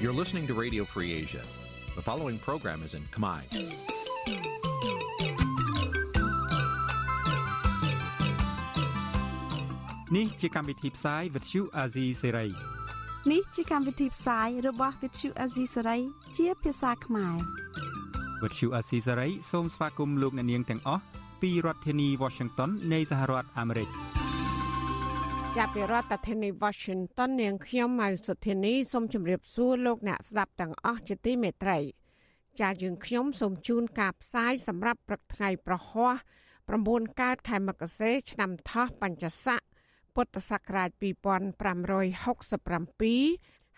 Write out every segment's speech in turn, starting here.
You're listening to Radio Free Asia. The following program is in Khmer. Nǐ ជាកម្មវិធីផ្សាយ Vuthu Azizi Serai នេះជាកម្មវិធីផ្សាយរបស់ Vuthu Azizi Serai ជាភាសាខ្មែរ Vuthu Azizi Serai សូមស្វាគមន៍លោកអ្នកនាងទាំងអស់ពីរដ្ឋធានី Washington នៃសហរដ្ឋអាមេរិក។ ចាប់ពីរដ្ឋធានី Washington នាងខ្ញុំម៉ៅសុធានីសូមជម្រាបសួរលោកអ្នកស្ដាប់ទាំងអស់ជាទីមេត្រី ចាយើងខ្ញុំសូមជូនការផ្សាយសម្រាប់ព្រឹកថ្ងៃប្រហ័ស9កើតខែមករាឆ្នាំថោះបញ្ញស័កពុទ្ធសករាជ2567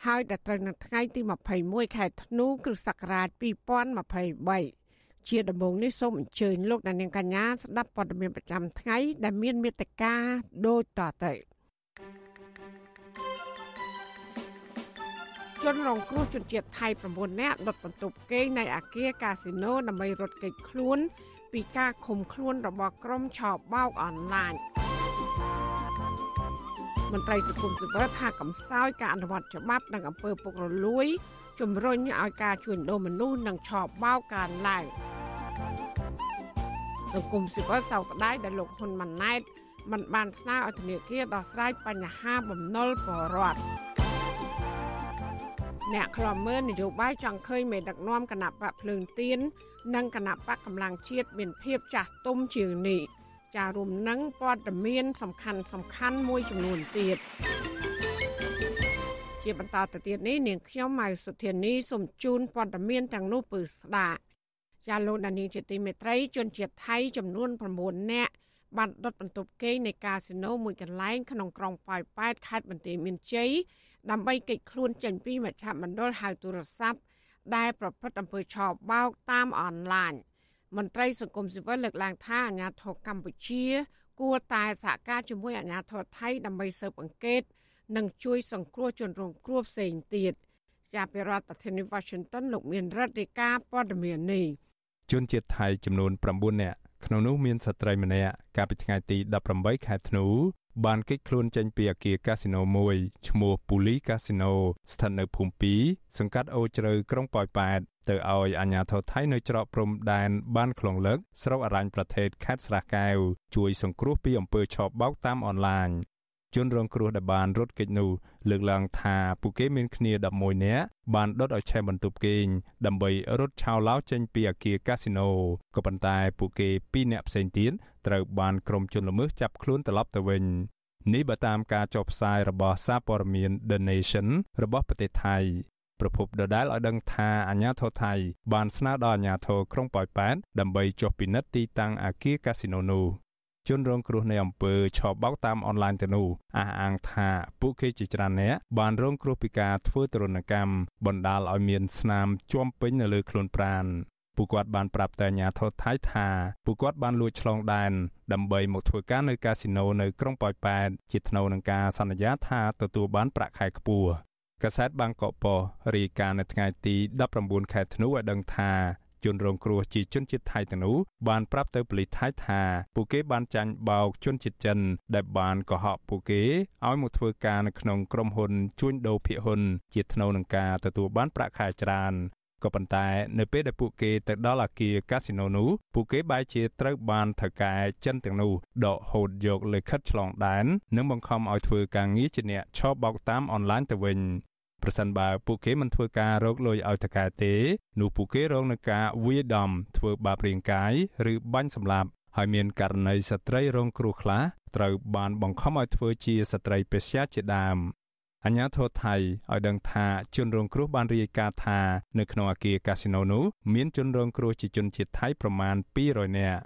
ហើយដល់ត្រូវនៅថ្ងៃទី21ខែធ្នូគ្រិស្តសករាជ2023ជាដំបូងនេះសូមអញ្ជើញលោកអ្នកនាងកញ្ញាស្ដាប់ព័ត៌មានប្រចាំថ្ងៃដែលមានមេត្តាដូចតទៅ ជនរងគ្រោះជនជាតិថៃ9នាក់ដុតបន្ទប់គេងនៅអាគារកាស៊ីណូដើម្បីរត់គេចខ្លួន ពីការឃុំខ្លួនរបស់ក្រុមឆបោកអនឡាញមន្ត្រីសង្គមស៊ីវិលថាកំសោយការអនុវត្តច្បាប់និងអំពើពុករលួយជំរុញឲ្យការជួញដូរមនុស្សនិងឆបោកកើនឡើងសង្គមស៊ីវិលសោកស្ដាយដែលលោកហ៊ុនម៉ាណែត មិនបានស្នើឲ្យធនាគារដោះស្រាយបញ្ហាបំណុលពលរដ្ឋអ្នកខ្លំមើលនយោបាយចង់ឃើញមេដឹកនាំគណៈបកភ្លើងទៀននិងគណៈបកកម្លាំងជាតិមានភាពចាស់ទុំជាងនេះចារួមនឹងព័ត៌មាន សំខាន់សំខាន់មួយចំនួនទៀតជាបន្តទៅទៀតនេះនាងខ្ញុំម៉ៅសុធានីសូមជូនព័ត៌មានទាំងនោះពឺស្ដាចាលោកដានីជាទីមេត្រីជនជាតិថៃចំនួន9នាក់ បានដុតបន្ទប់គេងនៃកាស៊ីណូមួយកន្លែងក្នុងក្រុងប៉ោយប៉ែតខេត្តបន្ទាយមានជ័យដើម្បីគេចខ្លួនចេញពីមជ្ឈមណ្ឌលហៅទូរស័ព្ទដែលប្រព្រឹត្តអំពើឆបោកតាមអនឡាញមន្ត្រីសង្គមស៊ីវិលលើកឡើងថាអាញាធរកម្ពុជា គួរតែសហការជាមួយអាញាធរថៃដើម្បីស៊ើបអង្កេត និងជួយសង្គ្រោះជនរងគ្រោះផ្សេងទៀតជាពីរដ្ឋធានី Washington លោកមានរដ្ឋាភិការព័ត៌មាននេះជនជាតិថៃចំនួន9នាក់ ក្នុងនោះមានស្ត្រីម្នាក់កាលពីថ្ងៃទី18ខែធ្នូបានគេចខ្លួនចេញពីអគារកាស៊ីណូមួយឈ្មោះពូលីកាស៊ីណូស្ថិតនៅភូមិ2សង្កាត់អូជ្រៅក្រុងប៉ោយប៉ែតទៅឲ្យអាជ្ញាធរថៃនៅច្រកព្រំដែនបានខ្លងលើកស្រុកអរញ្ញប្រទេសខេត្តស្រះកែវជួយសង្គ្រោះពីអំពើឆបោកតាមអនឡាញ ជនរងគ្រោះដែលបានរត់គេចនោះលើកឡើងថាពួកគេមានគ្នា11នាក់បានដុតឲ្យឆេះបន្ទប់គេងដើម្បីរត់ឆោឡោចេញពីអគារកាស៊ីណូក៏ប៉ុន្តែពួកគេ2នាក់ផ្សេងទៀតត្រូវបានក្រុមជនល្មើសចាប់ខ្លួនត្រឡប់ទៅវិញនេះបើតាមការចុះផ្សាយរបស់សារព័ត៌មាន The Nation របស់ប្រទេសថៃប្រពន្ធដដែលឲ្យដឹងថាអាញាធរថៃបានស្នើដល់អាញាធរក្រុងប៉ោយប៉ែតដើម្បីចុះពិនិត្យទីតាំងអគារកាស៊ីណូនោះ ជនរងគ្រោះនៃអំពើឆបោកតាមអនឡាញទៅនោះអះអាងថាពួកគេជាច្រើនអ្នកបានរងគ្រោះពីការធ្វើទរណកម្មបណ្ដាលឲ្យមានស្នាមជាប់ពេញនៅលើខ្លួនប្រាណពួកគាត់បានប្រាប់តែអាញាធរថៃថាពួកគាត់បានលួចឆ្លងដែនដើម្បីមកធ្វើការនៅកាស៊ីណូនៅក្រុងប៉ោយប៉ែតជាថ្នូវនឹងការសន្យាថាទទួលបានប្រាក់ខែខ្ពស់កាសែតបាងកកប៉ុស្តិ៍រាយការណ៍នៅថ្ងៃទី19ខែធ្នូឲ្យដឹងថា ជនរងគ្រោះជាជនជាតិថៃទាំងនោះបានប្រាប់ទៅប៉ូលីសថៃថាពួកគេបានចាញ់បោកជនជាតិចិន ដែលបានកុហកពួកគេឲ្យមកធ្វើការនៅក្នុងក្រុមហ៊ុនជួញដូរភាគហ៊ុនជាថ្នូវនឹងការទទួលបានប្រាក់ខែច្រើនក៏ប៉ុន្តែនៅពេលដែលពួកគេទៅដល់អគារកាស៊ីណូនោះពួកគេបែរជាត្រូវបានថៅកែចិនទាំងនោះដកហូតយកលិខិតឆ្លងដែននិងបង្ខំឲ្យធ្វើការងារជាអ្នកឆបោកតាមអនឡាញទៅវិញ ប្រសិនបើពួកគេមិនធ្វើការរកលុយឲ្យតកែទេនោះពួកគេរងនឹងការវាយដំធ្វើបាបរាងកាយឬបាញ់សម្លាប់ហើយមានករណីស្ត្រីរងគ្រោះខ្លះត្រូវបានបង្ខំឲ្យធ្វើជាស្ត្រីពេស្យាជាដើមអញ្ញាធរថៃឲ្យដឹងថាជនរងគ្រោះបានរាយការណ៍ថានៅក្នុងអគារកាស៊ីណូនោះមានជនរងគ្រោះជាជនជាតិថៃប្រមាណ200នាក់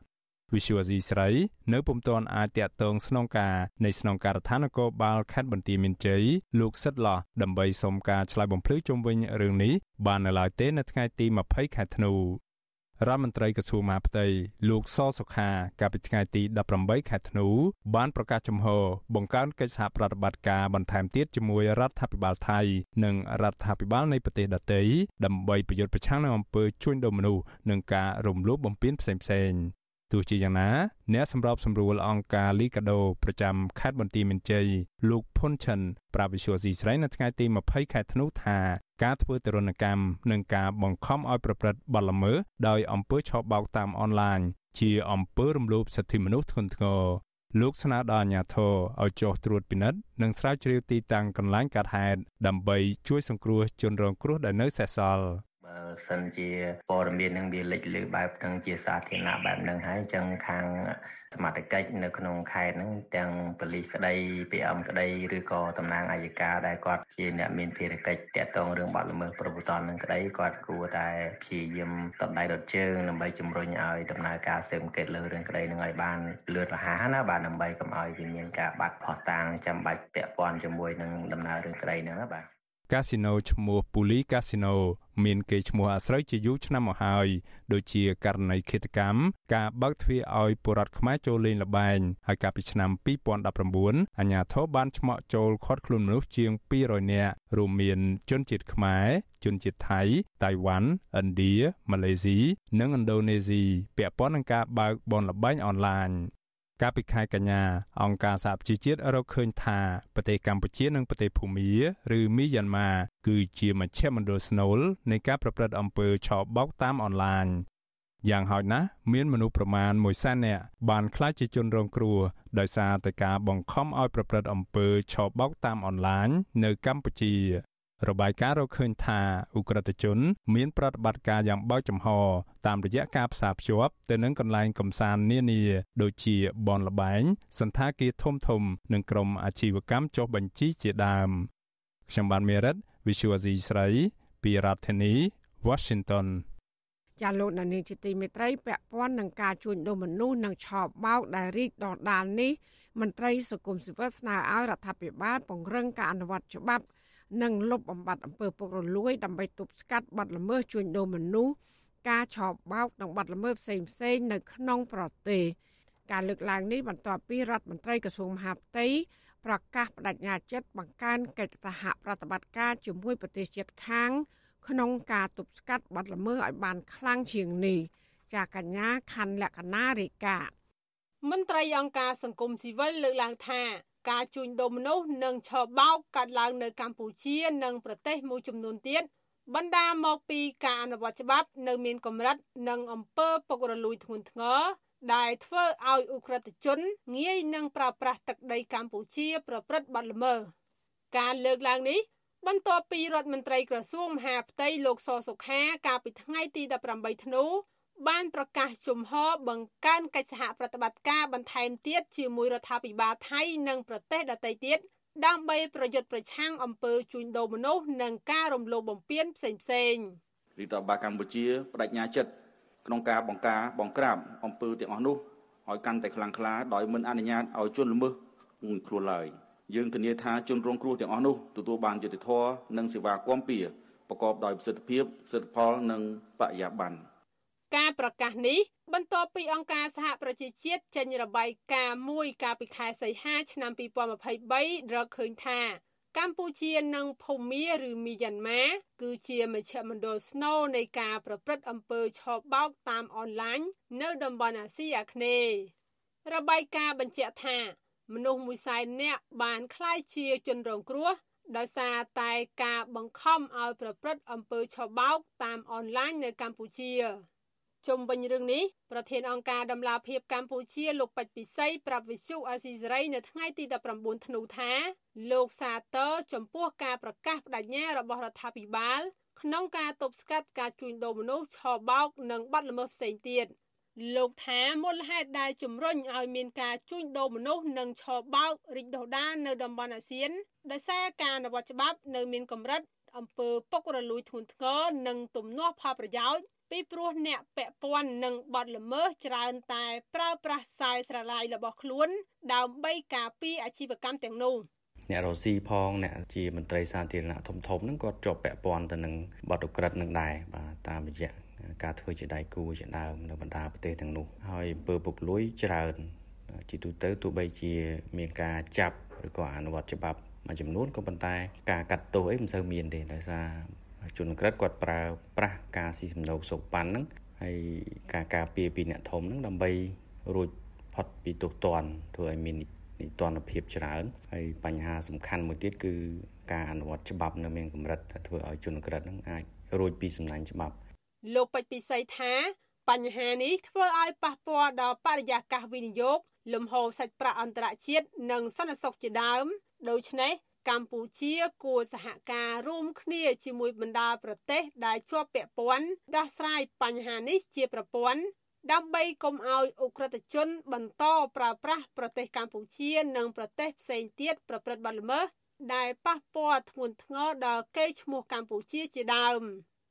វិសុវអាស៊ីស្រីនៅពុំទាន់អាចតាក់ទងស្នងការនៃស្នងការដ្ឋាននគរបាលខេត្តបន្ទាយមានជ័យលោកសិតឡោះដើម្បីសុំការឆ្លើយបំភ្លឺជុំវិញរឿងនេះបាននៅឡើយទេនៅថ្ងៃទី20ខែធ្នូរដ្ឋមន្ត្រីក្រសួងមហាផ្ទៃលោកសសុខាកាលពីថ្ងៃទី18ខែធ្នូបានប្រកាសជំហរបង្កើនកិច្ចសហប្រតិបត្តិការបន្ថែមទៀតជាមួយរដ្ឋាភិបាលថៃនិងរដ្ឋាភិបាលនៃប្រទេសដទៃដើម្បីប្រយុទ្ធប្រឆាំងនឹងអំពើជួញដូរមនុស្សនិងការរំលោភបំពានផ្សេងៗ ទោះជាយ៉ាងណាអ្នកសម្របសម្រួលអង្គការលីកាដូប្រចាំខេត្តបន្ទាយមានជ័យលោកផុនឆិនប្រាវិសុយស៊ីស្រីនៅថ្ងៃទី20ខែធ្នូថាការធ្វើទរណកម្មនិងការបង្ខំឲ្យប្រព្រឹត្តបទល្មើសដោយអំពើឆបោកតាមអនឡាញជាអំពើរំលោភសិទ្ធិមនុស្សធ្ងន់ធ្ងរលោកស្នើដល់អាជ្ញាធរឲ្យចុះត្រួតពិនិត្យនិងស្រាវជ្រាវទីតាំងកន្លែងកើតហេតុដើម្បីជួយសង្គ្រោះជនរងគ្រោះដែលនៅសេសសល់បើ សិនជាព័ត៌មាននឹងវាលេចលឺបែបហ្នឹងជាសាធារណៈបែបហ្នឹងហើយអញ្ចឹងខាងសមត្ថកិច្ចនៅក្នុងខេត្តហ្នឹងទាំងប៉ូលីសក្តី PM ក្តីឬក៏តំណាងអัยការដែលគាត់ជាអ្នកមានភារកិច្ចតាក់ទងរឿងបាត់ល្មើសប្រពន្ធនឹងក្តីគាត់គួរតែព្យាយាមតដៃដុតជើងដើម្បីជំរុញឲ្យដំណើរការស៊ើបអង្កេតលើរឿងក្តីនឹងឲ្យបានលឿនរហ័សណាបាទដើម្បីកុំឲ្យវាមានការបាត់ផុសតាងចាំបាច់ពាក់ព័ន្ធជាមួយនឹងដំណើររឿងក្តីហ្នឹងណាបាទ កាស៊ីណូឈ្មោះពូលីកាស៊ីណូមានកេរ្តិ៍ឈ្មោះអាស្រូវជាយូរឆ្នាំមកហើយដូចជាករណីឃាតកម្មការបើកទ្វារឲ្យបុរដ្ឋខ្មែរចូលលេងល្បែងហើយកាលពីឆ្នាំ2019អាជ្ញាធរបានឆ្មក់ចូលឃាត់ខ្លួនមនុស្សជាង200នាក់រួមមានជនជាតិខ្មែរជនជាតិថៃតៃវ៉ាន់ឥណ្ឌាម៉ាឡេស៊ីនិងឥណ្ឌូនេស៊ីពាក់ព័ន្ធនឹងការបើកបនល្បែងអនឡាញ កាលពីខែកញ្ញាអង្គការសហប្រជាជាតិរកឃើញថាប្រទេសកម្ពុជានិងប្រទេសភូមាឬមីយ៉ាន់ម៉ាគឺជាមជ្ឈមណ្ឌលស្នូលនៃការប្រព្រឹត្តអំពើឆបោកតាមអនឡាញយ៉ាងហោចណាស់មានមនុស្សប្រមាណ1សែននាក់បានក្លាយជាជនរងគ្រោះដោយសារតែការបង្ខំឲ្យប្រព្រឹត្តអំពើឆបោកតាមអនឡាញនៅកម្ពុជា របាយការណ៍រកឃើញថាអ ுக ្រិតជន មានប្រតិបត្តិការយ៉ាងបើកចំហតាមរយៈការផ្សារភ្ជាប់ទៅនឹងកន្លែងកំសាន្តនានាដូចជាបនលបែងសន្តាគារធំធំ និងក្រុមអាជីវកម្មចុះបញ្ជីជាដើមខ្ញុំបានមេរិត Visual Asia ស្រីពីរដ្ឋធានី Washington ចាលោកនានីជាទីមេត្រីពាក់ព័ន្ធនឹងការជួញដូរមនុស្សនិងឆោបបោកដែលរីកដុះដាលនេះមន្ត្រីសង្គមស៊ីវិលស្នើឲ្យរដ្ឋាភិបាលពង្រឹងការអនុវត្តច្បាប់ និងលុបបំបាត់អំពើពុករលួយដើម្បីទប់ស្កាត់បទល្មើសជួញដូរមនុស្សការឆោបបោកនិងបទល្មើសផ្សេងផ្សេងនៅក្នុងប្រទេសការលើកឡើងនេះបន្ទាប់ពីរដ្ឋមន្ត្រីក្រសួងមហាផ្ទៃប្រកាសបដិញ្ញាចិត្តបង្កើនកិច្ចសហប្រតិបត្តិការជាមួយប្រទេសជិតខាង ក្នុងការទប់ស្កាត់បទល្មើសឲ្យបានខ្លាំងជាងនេះចាកញ្ញាខណ្ឌលក្ខណារិកាមន្ត្រីអង្គការសង្គមស៊ីវិលលើកឡើងថា ការជួញដូរមនុស្សនិងឆបោកកើតឡើងនៅកម្ពុជានិងប្រទេសមួយចំនួនទៀតបណ្ដាមកពីការអនុវត្តច្បាប់នៅមានកម្រិតនិងអំពើពុករលួយធ្ងន់ធ្ងរដែលធ្វើឲ្យអ ுக ្រិតជនងាយនឹងប្រើប្រាស់ទឹកដីកម្ពុជាប្រព្រឹត្តបទល្មើសការលើកឡើងនេះបន្ទាប់ពីរដ្ឋមន្ត្រីក្រសួងមហាផ្ទៃលោកសសុខាកាលពីថ្ងៃទី18ធ្នូ បានប្រកាសជំហរបង្កើនកិច្ចសហប្រតិបត្តិការបន្ថែមទៀតជាមួយរដ្ឋាភិបាលថៃនិងប្រទេសដទៃទៀតដើម្បីប្រយុទ្ធប្រឆាំងអំពើជួញដូរមនុស្សនិងការរំលោភបំពានផ្សេងផ្សេងរដ្ឋាភិបាលកម្ពុជាបដិញ្ញាចិត្តក្នុងការបង្ការបង្ក្រាបអំពើទាំងអស់នោះឲ្យកាន់តែខ្លាំងក្លាដោយមិនអនុញ្ញាតឲ្យជនល្មើសងួនខ្លួនឡើយយើងធានាថាជនរងគ្រោះទាំងអស់នោះទទួលបានយុត្តិធម៌និងសេវាគាំពៀប្រកបដោយប្រសិទ្ធភាពសិទ្ធិផលនិងបរិយាបន្ន ការប្រកាសនេះបន្ទាប់ពីអង្គការសហប្រជាជាតិចេញរបាយការណ៍មួយកាលពីខែសីហាឆ្នាំ2023រកឃើញថា កម្ពុជានិងភូមាឬមីយ៉ាន់ម៉ាគឺជាមជ្ឈមណ្ឌលស្នូលនៃការប្រព្រឹត្តអំពើឆបោកតាមអនឡាញនៅតំបន់អាស៊ីអាគ្នេយ៍របាយការណ៍បញ្ជាក់ថាមនុស្សមួយសែននាក់បានក្លាយជាជនរងគ្រោះដោយសារតែការបង្ខំឲ្យប្រព្រឹត្តអំពើឆបោកតាមអនឡាញនៅកម្ពុជា ជុំវិញរឿងនេះប្រធានអង្គការដំឡាភិបកម្ពុជាលោកពេជ្រពិសីប្រាប់វិសុអាស៊ីសេរីនៅថ្ងៃទី19ធ្នូថាលោកសាទរចំពោះការប្រកាសបដិញ្ញារបស់រដ្ឋាភិបាល ក្នុងការទប់ស្កាត់ការជួញដូរមនុស្សឆបោកនិងបាត់ល្មើសផ្សេងទៀតលោកថាមូលហេតុដែលជំរុញឲ្យមានការជួញដូរមនុស្សនិងឆបោករីកដុះដាលនៅតំបន់អាស៊ានដោយសារការអនុវត្តច្បាប់នៅមានកម្រិតអំពើពុករលួយធ្ងន់ធ្ងរនិងទំនាស់ផលប្រយោជន៍ ពីព្រោះអ្នកពាក់ព័ន្ធនឹងបទល្មើសច្រើនតែប្រើប្រាស់ខ្សែស្រឡាយរបស់ខ្លួន ដើម្បីការពារអាជីវកម្មទាំងនោះអ្នករស៊ីផងអ្នកជាមន្ត្រីសាធារណៈធំធំហ្នឹងគាត់ជាប់ពាក់ព័ន្ធទៅនឹងបទឧក្រិដ្ឋនឹងដែរបាទតាមរយៈការធ្វើជាដៃគូជាដើមនៅបណ្ដាប្រទេសទាំងនោះហើយអំពើពុករលួយច្រើនជាទូទៅទោះបីជាមានការចាប់ឬក៏អនុវត្តច្បាប់មួយចំនួនក៏ប៉ុន្តែការកាត់ទោសអីមិនសូវមានទេដោយសារ ជនក្រិតគាត់ប្រើប្រាស់ការស៊ីសំណូកសុកប៉ាន់ហ្នឹងហើយការការពារពីអ្នកធំហ្នឹងដើម្បីរួចផុតពីទោសទណ្ឌធ្វើឲ្យមាននីតិរដ្ឋភាពច្រើនហើយបញ្ហាសំខាន់មួយទៀតគឺការអនុវត្តច្បាប់នៅមានកម្រិតធ្វើឲ្យជនក្រិតនឹងអាចរួចពីសំណាញ់ច្បាប់លោកពេជ្រពិសីថា បញ្ហានេះធ្វើឲ្យប៉ះពាល់ដល់បរិយាកាសវិនិយោគលំហូរសាច់ប្រាក់អន្តរជាតិនិងសន្តិសុខជាដើមដូច្នេះ កម្ពុជាគួរសហការរួមគ្នាជាមួយបណ្ដាប្រទេសដែលជាប់ពាក់ព័ន្ធដោះស្រាយបញ្ហានេះជាប្រព័ន្ធដើម្បីកុំឲ្យអ ுக ្រិតជន បន្តប្រើប្រាស់ប្រទេសកម្ពុជានិងប្រទេសផ្សេងទៀតប្រព្រឹត្តបទល្មើសដែលប៉ះពាល់ធ្ងន់ធ្ងរដល់កេរ្តិ៍ឈ្មោះកម្ពុជាជាដើម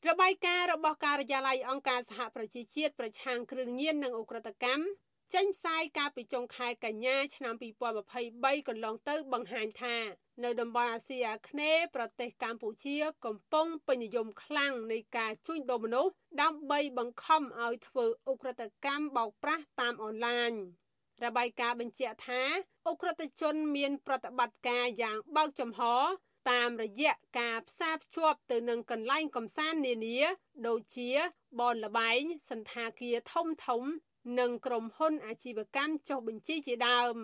របាយការណ៍របស់ការិយាល័យអង្គការសហប្រជាជាតិប្រឆាំងគ្រឿងញៀននិងអ ுக ្រិតកម្ម ចេញផ្សាយកាលពីចុងខែកញ្ញាឆ្នាំ2023កន្លងទៅបង្ហាញថានៅតំបន់អាស៊ីអាគ្នេយ៍ប្រទេសកម្ពុជា កំពុងពេញនិយមខ្លាំងនៃការជួញដូរមនុស្សដើម្បីបង្ខំឲ្យធ្វើអ ுக ្រិតកម្មបោកប្រាស់តាមអនឡាញរបាយការណ៍បញ្ជាក់ថាអ ுக ្រិតជនមានប្រតិបត្តិការយ៉ាងបើកចំហ តាមរយៈការផ្សារភ្ជាប់ទៅនឹងកន្លែងកំសាន្តនានា ដូចជាបនលបែងសន្តាគារធំធំ និងក្រុមហ៊ុនអាជីវកម្មចុះបញ្ជីជាដើម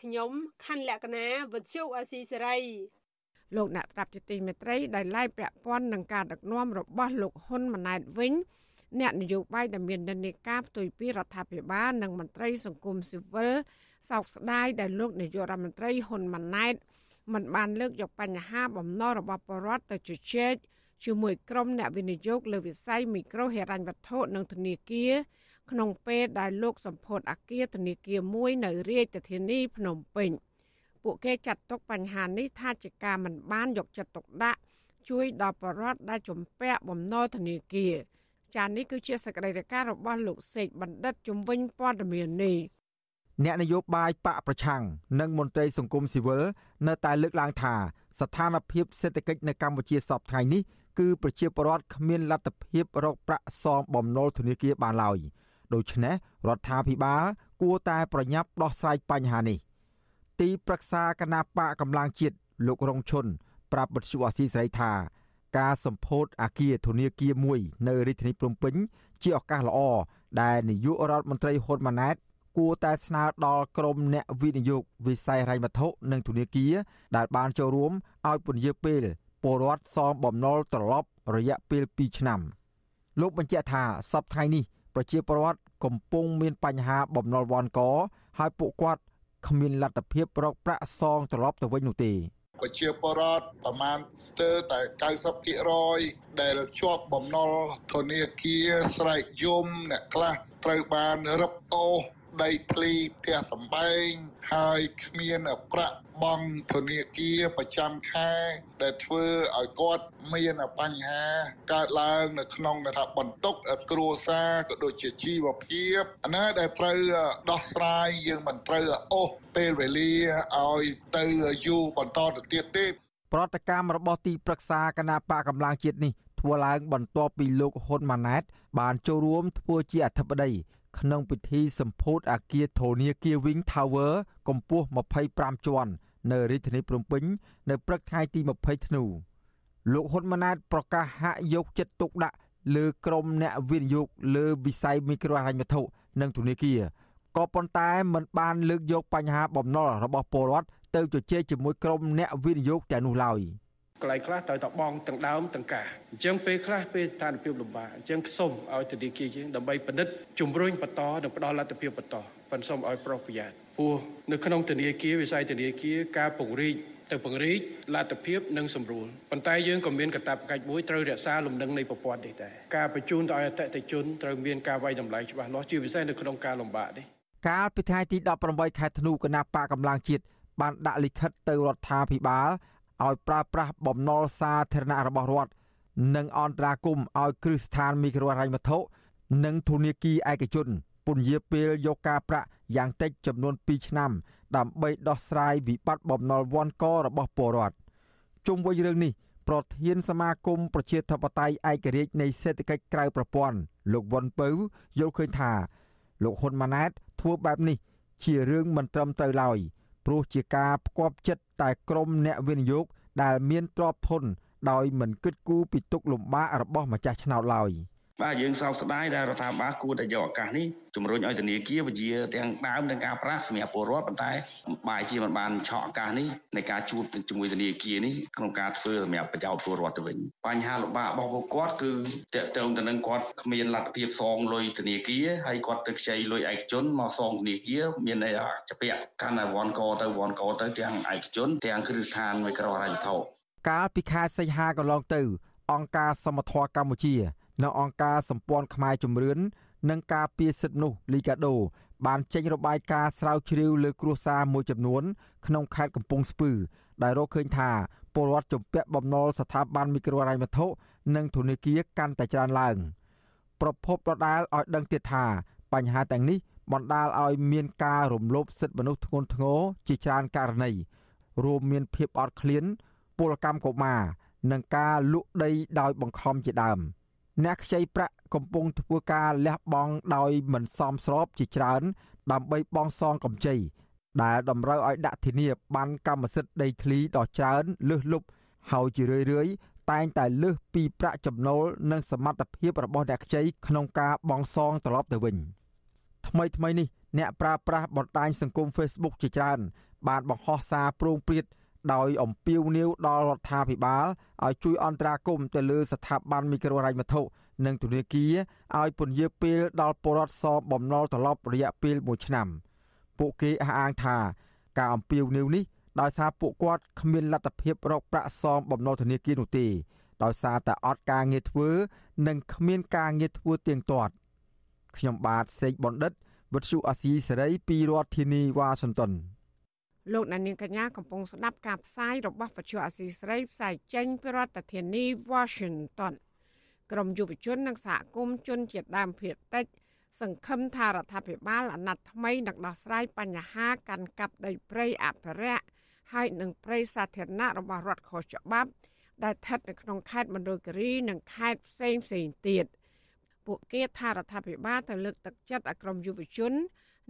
ខ្ញុំខណ្ឌលក្ខណាវុទ្ធុអាស៊ីសេរីលោកអ្នកស្ដាប់ជាទីមេត្រីដែលឡាយពាក់ព័ន្ធនឹងការដឹកនាំរបស់លោកហ៊ុនម៉ាណែតវិញអ្នកនយោបាយដែលមាននិន្នាការផ្ទុយពីរដ្ឋាភិបាលនិងមន្ត្រីសង្គមស៊ីវិលសោកស្ដាយដែលលោកនាយករដ្ឋមន្ត្រីហ៊ុនម៉ាណែត មិនបានលើកយកបញ្ហាបំណុលរបស់ប្រជាពលរដ្ឋទៅជជែកជាមួយក្រុមអ្នកវិនិយោគលើវិស័យមីក្រូហិរញ្ញវត្ថុនិងធនាគារក្នុងពេលដែលលោកសម្ពោធអាគារធនាគារមួយនៅរាជធានីភ្នំពេញពួកគេចាត់ទុកបញ្ហានេះថាជាការមិនបានយកចិត្តទុកដាក់ជួយដល់បរិវត្តដែលជំពាក់បំណុលធនាគារចានេះគឺជាសកម្មភាពរបស់លោកសេកបណ្ឌិតជំវិញព័ត៌មាននេះ អ្នកនយោបាយបកប្រឆាំងនិងមន្ត្រីសង្គមស៊ីវិលនៅតែលើកឡើងថាស្ថានភាពសេដ្ឋកិច្ចនៅកម្ពុជាសពថ្ងៃនេះគឺប្រជាពលរដ្ឋគ្មានលទ្ធភាពរកប្រាក់សងបំណុលធនាគារបានឡើយ។ដូច្នេះរដ្ឋាភិបាលគួរតែប្រញាប់ដោះស្រាយបញ្ហានេះ ទីប្រឹក្សាគណៈបកកម្លាំងជាតិលោករងឈុនប្រាប់បទសុអាស៊ីសេរីថាការសម្ពោធអាគារធនាគារមួយនៅរាជធានីភ្នំពេញជាឱកាសល្អដែលនាយករដ្ឋមន្ត្រីហ៊ុនម៉ាណែត គួរតែស្នើដល់ក្រមអ្នកវិនិយោគវិស័យហិរញ្ញវត្ថុនិងធនាគារដែលបានចូលរួមឲ្យពន្យាពេលពលរដ្ឋសងបំណុលត្រឡប់រយៈពេល2ឆ្នាំលោកបញ្ជាក់ថាសប្តាហ៍នេះប្រជាពលរដ្ឋកំពុងមានបញ្ហាបំណុលវ៉ាន់កហើយពួកគាត់គ្មានលទ្ធភាពរកប្រាក់សងត្រឡប់ទៅវិញនោះទេប្រជាពលរដ្ឋប្រមាណស្ទើរតែ90%ដែលជាប់បំណុលធនាគារស្រែកយំអ្នកខ្លះត្រូវបានរឹបអូស ដីធ្លីផ្ទះសម្បែងហើយគ្មានប្រាក់បង់ធនាគារប្រចាំខែ ដែលធ្វើឲ្យគាត់មានបញ្ហាកើតឡើងនៅក្នុងថាបន្ទុកគ្រួសារក៏ដូចជាជីវភាពអាណាដែលត្រូវដោះស្រាយយើងមិនត្រូវអូសពេលវេលាឲ្យទៅយូរបន្តទៅទៀតទេប្រតិកម្មរបស់ទីប្រឹក្សាគណៈបកកម្លាំងជាតិនេះធ្វើឡើងបន្ទាប់ពីលោកហ៊ុនម៉ាណែត បានចូលរួមធ្វើជាអធិបតី ក្នុងពិធីសម្ពោធអគារធនាគារ Wing Tower កម្ពស់25ជាន់នៅរាជធានីភ្នំពេញនៅព្រឹកថ្ងៃទី20ធ្នូលោកហ៊ុនម៉ាណែតប្រកាសហាក់យកចិត្តទុកដាក់លើក្រមអ្នកវិនិយោគលើវិស័យមីក្រូហិរញ្ញវត្ថុនិងធនាគារក៏ប៉ុន្តែមិនបានលើកយកបញ្ហាបំណុលរបស់ពលរដ្ឋទៅជជែកជាមួយក្រុមអ្នកវិនិយោគទាំងនោះឡើយ។ កន្លែងខ្លះត្រូវតែបងទាំងដើមទាំងការអញ្ចឹងពេលខ្លះពេលស្ថានភាពលំបាកអញ្ចឹងសូមឲ្យធនាគារយើងដើម្បីពិនិត្យជំរុញបន្តនិងផ្ដល់លទ្ធភាពបន្តប៉ុន្តែសូមឲ្យប្រុសប្រយ័ត្នព្រោះនៅក្នុងធនាគារវិស័យធនាគារការពង្រីកទៅពង្រីកលទ្ធភាពនិងសម្រួលប៉ុន្តែយើងក៏មានកាតព្វកិច្ចមួយត្រូវរក្សាលំនឹងនៃប្រព័ន្ធនេះដែរការបញ្ជូនទៅឲ្យអតិថិជនត្រូវមានការវាយតម្លៃច្បាស់លាស់ជាពិសេសនៅក្នុងការលំបាកនេះកាលពីថ្ងៃទី18ខែធ្នូគណៈបកកម្លាំងជាតិបានដាក់លិខិតទៅរដ្ឋាភិបាល ឲ្យប្រើប្រាស់បំណុលសាធារណៈរបស់រដ្ឋនិងអន្តរាគមឲ្យគ្រឹះស្ថានមីក្រូហិរញ្ញវត្ថុនិងធនាគារឯកជនពន្យាពេលយកការប្រាក់យ៉ាងតិចចំនួន2ឆ្នាំ ដើម្បីដោះស្រាយវិបត្តិបំណុលវាន់ករបស់ពលរដ្ឋជុំវិញរឿងនេះប្រធានសមាគមប្រជាធិបតេយ្យឯករាជ្យនៃសេដ្ឋកិច្ចក្រៅប្រព័ន្ធលោកវ៉ុនពៅយល់ឃើញថា លោកហ៊ុនម៉ាណែតធ្វើបែបនេះ ជារឿងមិនត្រឹមត្រូវឡើយ ព្រោះជាការផ្គាប់ចិត្តតែក្រុមអ្នកវិនិយោគដែលមានទ្រព្យធនដោយមិនគិតគូរពីទុកលំបាករបស់ម្ចាស់ឆ្នោតឡើយ បាទយើងសោកស្ដាយដែលរដ្ឋាភិបាលគួរតែយកឱកាសនេះជំរុញឲ្យធនាគារវិជាទាំងដើមនិងការប្រាក់សម្រាប់ពលរដ្ឋប៉ុន្តែបែរជាមិនបានឆក់ឱកាសនេះនៃការជួបជាមួយធនាគារនេះក្នុងការធ្វើសម្រាប់ប្រយោជន៍ពលរដ្ឋទៅវិញបញ្ហាលំបាករបស់ពួកគាត់គឺតកតងទៅនឹងគាត់គ្មានលទ្ធភាពសងលុយធនាគារហើយគាត់ទៅខ្ចីលុយឯកជនមកសងធនាគារមានន័យថាច្បាក់កាន់តែវ៉ាន់កទៅវ៉ាន់កទៅទាំងឯកជនទាំងគ្រឹះស្ថានមីក្រូហិរញ្ញវត្ថុកាលពីខែសីហាកន្លងទៅអង្គការសមត្ថៈកម្ពុជា នៅអង្គការសម្ព័ន្ធខ្មែរជំរឿននិងការពារសិទ្ធិមនុស្សលីកាដូ បានចេញរបាយការណ៍ស្រាវជ្រាវលើគ្រួសារមួយចំនួន ក្នុងខេត្តកំពង់ស្ពឺ ដែលរកឃើញថាពលរដ្ឋជំពាក់បំណុលស្ថាប័នមីក្រូហិរញ្ញវត្ថុនិងធនាគារកាន់តែច្រើនឡើង ប្រពន្ធដដាលឲ្យដឹងទៀតថាបញ្ហាទាំងនេះបណ្ដាលឲ្យមានការរំលោភសិទ្ធិមនុស្សធ្ងន់ធ្ងរជាច្រើនករណីរួមមានភាពអត់ឃ្លានពលកម្មកុមារនិងការលក់ដីដោយបង្ខំជាដើម។ អ្នកខ្ចីប្រាក់កំពុងធ្វើការលះបង់ដោយមិនសមស្របជាច្រើន ដើម្បីបង់សងកម្ចីដែលតម្រូវឲ្យដាក់ធានាបានកម្មសិទ្ធិដីធ្លីដ៏ច្រើនលើសលប់ហើយជារឿយៗតែងតែលើសពីប្រាក់ចំណូលនិងសមត្ថភាពរបស់អ្នកខ្ចីក្នុងការបង់សងត្រឡប់ទៅវិញថ្មីថ្មីនេះអ្នកប្រើប្រាស់បណ្ដាញសង្គម Facebook ជាច្រើន បានបង្ហោះសារប្រងព្រាត ដោយអំពាវនាវដល់រដ្ឋាភិបាលឲ្យជួយអន្តរាគមន៍ទៅលើស្ថាប័នមីក្រូហិរញ្ញវត្ថុនិងធនាគារឲ្យពន្យាពេលដល់ពលរដ្ឋសងបំណុលត្រឡប់រយៈពេល1ឆ្នាំ ពួកគេអះអាងថាការអំពាវនាវនេះដោយសារពួកគាត់គ្មានលទ្ធភាពរកប្រាក់សងបំណុលធនាគារនោះទេដោយសារតែអត់ការងារធ្វើ និងគ្មានការងារធ្វើទៀងទាត់ខ្ញុំបាទសេកបណ្ឌិតវិទ្យុអាស៊ីសេរីពីរដ្ឋធានីវ៉ាស៊ីនតោន លោកដានៀងកញ្ញាកំពុងស្ដាប់ការផ្សាយរបស់វិទ្យុអាស៊ីសេរីផ្សាយចេញពីរដ្ឋធានី Washington ក្រមយុវជននិងសហគមន៍ជនជាតិដើមភាគតិច សង្ឃឹមថារដ្ឋាភិបាលអាណត្តិថ្មីនឹងដោះស្រាយបញ្ហាកាន់កាប់ដីព្រៃអភិរក្សហើយនឹងព្រៃសាធារណៈរបស់រដ្ឋខុសច្បាប់ ដែលស្ថិតនៅក្នុងខេត្តមណ្ឌលគិរីនិងខេត្តផ្សេងផ្សេងទៀតពួកគេថារដ្ឋាភិបាលទៅលើកទឹកចិត្តឲ្យក្រមយុវជន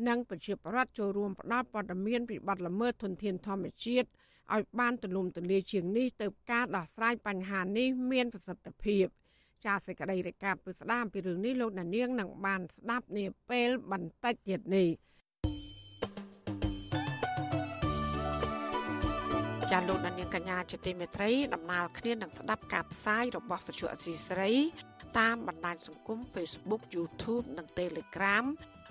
និងប្រជាពលរដ្ឋចូលរួមផ្ដល់ព័ត៌មានពីបទល្មើសធនធានធម្មជាតិឲ្យបានទូលំទូលាយជាងនេះទៅការដោះស្រាយបញ្ហានេះមានប្រសិទ្ធភាពចាសសេចក្តីរាយការណ៍ពីស្ដាមពីរឿងនេះលោកដានៀងនឹងបានស្ដាប់នាពេលបន្តិចទៀតនេះចាលោកដានៀងកញ្ញាជាទីមេត្រីដំណើរគ្នានឹងស្ដាប់ការផ្សាយរបស់វិទ្យុអសីស្រីតាមបណ្ដាញសង្គម Facebook YouTube និង Telegram